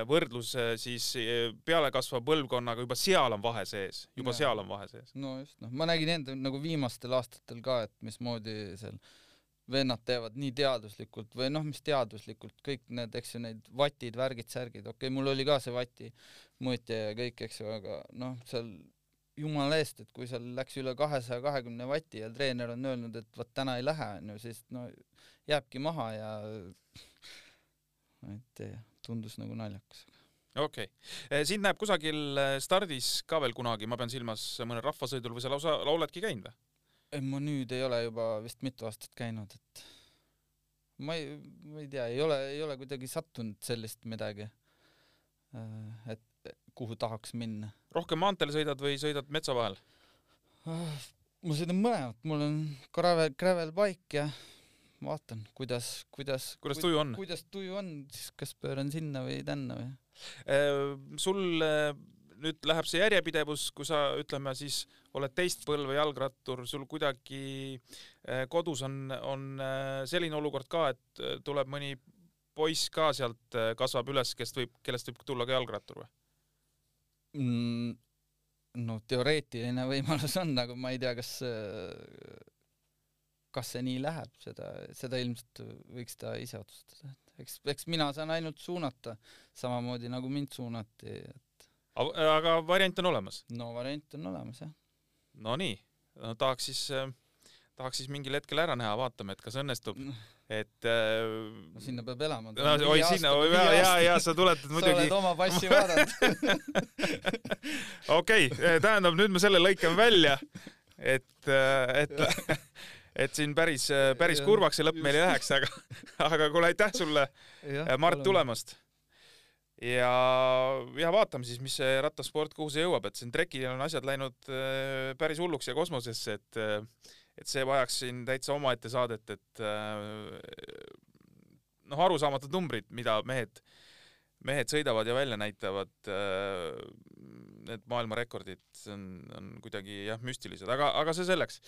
võrdlus siis pealekasvava põlvkonnaga, juba seal on vahe sees, juba ja. seal on vahe sees. no just, noh, ma nägin enda nagu viimastel aastatel ka, et mismoodi seal vennad teevad nii teaduslikult või noh, mis teaduslikult, kõik need, eks ju, need vatid, värgid, särgid, okei okay,, mul oli ka see vati mõõtja ja kõik, eks ju, aga noh, seal jumala eest, et kui seal läks üle kahesaja kahekümne vati ja treener on öelnud, et vot täna ei lähe, onju, siis no jääbki maha ja et tundus nagu naljakas okei okay., sind näeb kusagil stardis ka veel kunagi, ma pean silmas mõnel rahvasõidul või sa lausa lauledki käinud või? Ma nüüd ei ole juba vist mitu aastat käinud, et ma ei, ma ei tea, ei ole, ei ole kuidagi sattunud sellist midagi, äh, et kuhu tahaks minna. rohkem maanteel sõidad või sõidad metsa vahel? Äh, ma sõidan mõlemat, mul on gravel, gravel bike ja vaatan, kuidas, kuidas kuidas tuju on? kuidas tuju on, siis kas pööran sinna või tänna või? Äh, sul nüüd läheb see järjepidevus, kui sa ütleme siis oled teist põlve jalgrattur, sul kuidagi eh, kodus on, on eh, selline olukord ka, et eh, tuleb mõni poiss ka sealt kasvab üles, kes võib, kellest võib tulla ka jalgrattur või mm,? no teoreetiline võimalus on, aga ma ei tea, kas kas see nii läheb, seda, seda ilmselt võiks ta ise otsustada, et eks, eks mina saan ainult suunata, samamoodi nagu mind suunati, et aga variant on olemas? no variant on olemas, jah. Nonii, no tahaks siis, äh, tahaks siis mingil hetkel ära näha, vaatame, et kas õnnestub, et äh, no sinna peab elama. no oi, sinna, ja, ja, ja sa tuletad muidugi. sa oled oma passi vaadanud. okei, tähendab, nüüd me selle lõikame välja, et, äh, et et siin päris, päris kurvaks see lõpp meil ei läheks, aga, aga kuule, aitäh sulle, Mart, tulemast ja, ja vaatame siis, mis see rattasport, kuhu see jõuab, et siin trekil on asjad läinud äh, päris hulluks ja kosmosesse, et äh, et see vajaks siin täitsa omaette saadet, et äh, noh, arusaamatud numbrid, mida mehed, mehed sõidavad ja välja näitavad, need maailmarekordid, on, on kuidagi jah, müstilised, aga, aga see selleks.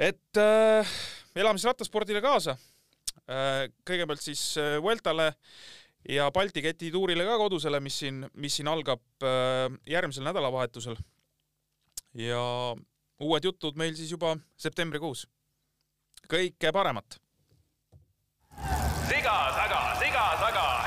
et äh, elame siis rattaspordile kaasa kõigepealt siis Vueltale äh, ja Balti keti tuurile ka kodusele, mis siin, mis siin algab äh, järgmisel nädalavahetusel. ja uued jutud meil siis juba septembrikuus. kõike paremat! siga taga, siga taga!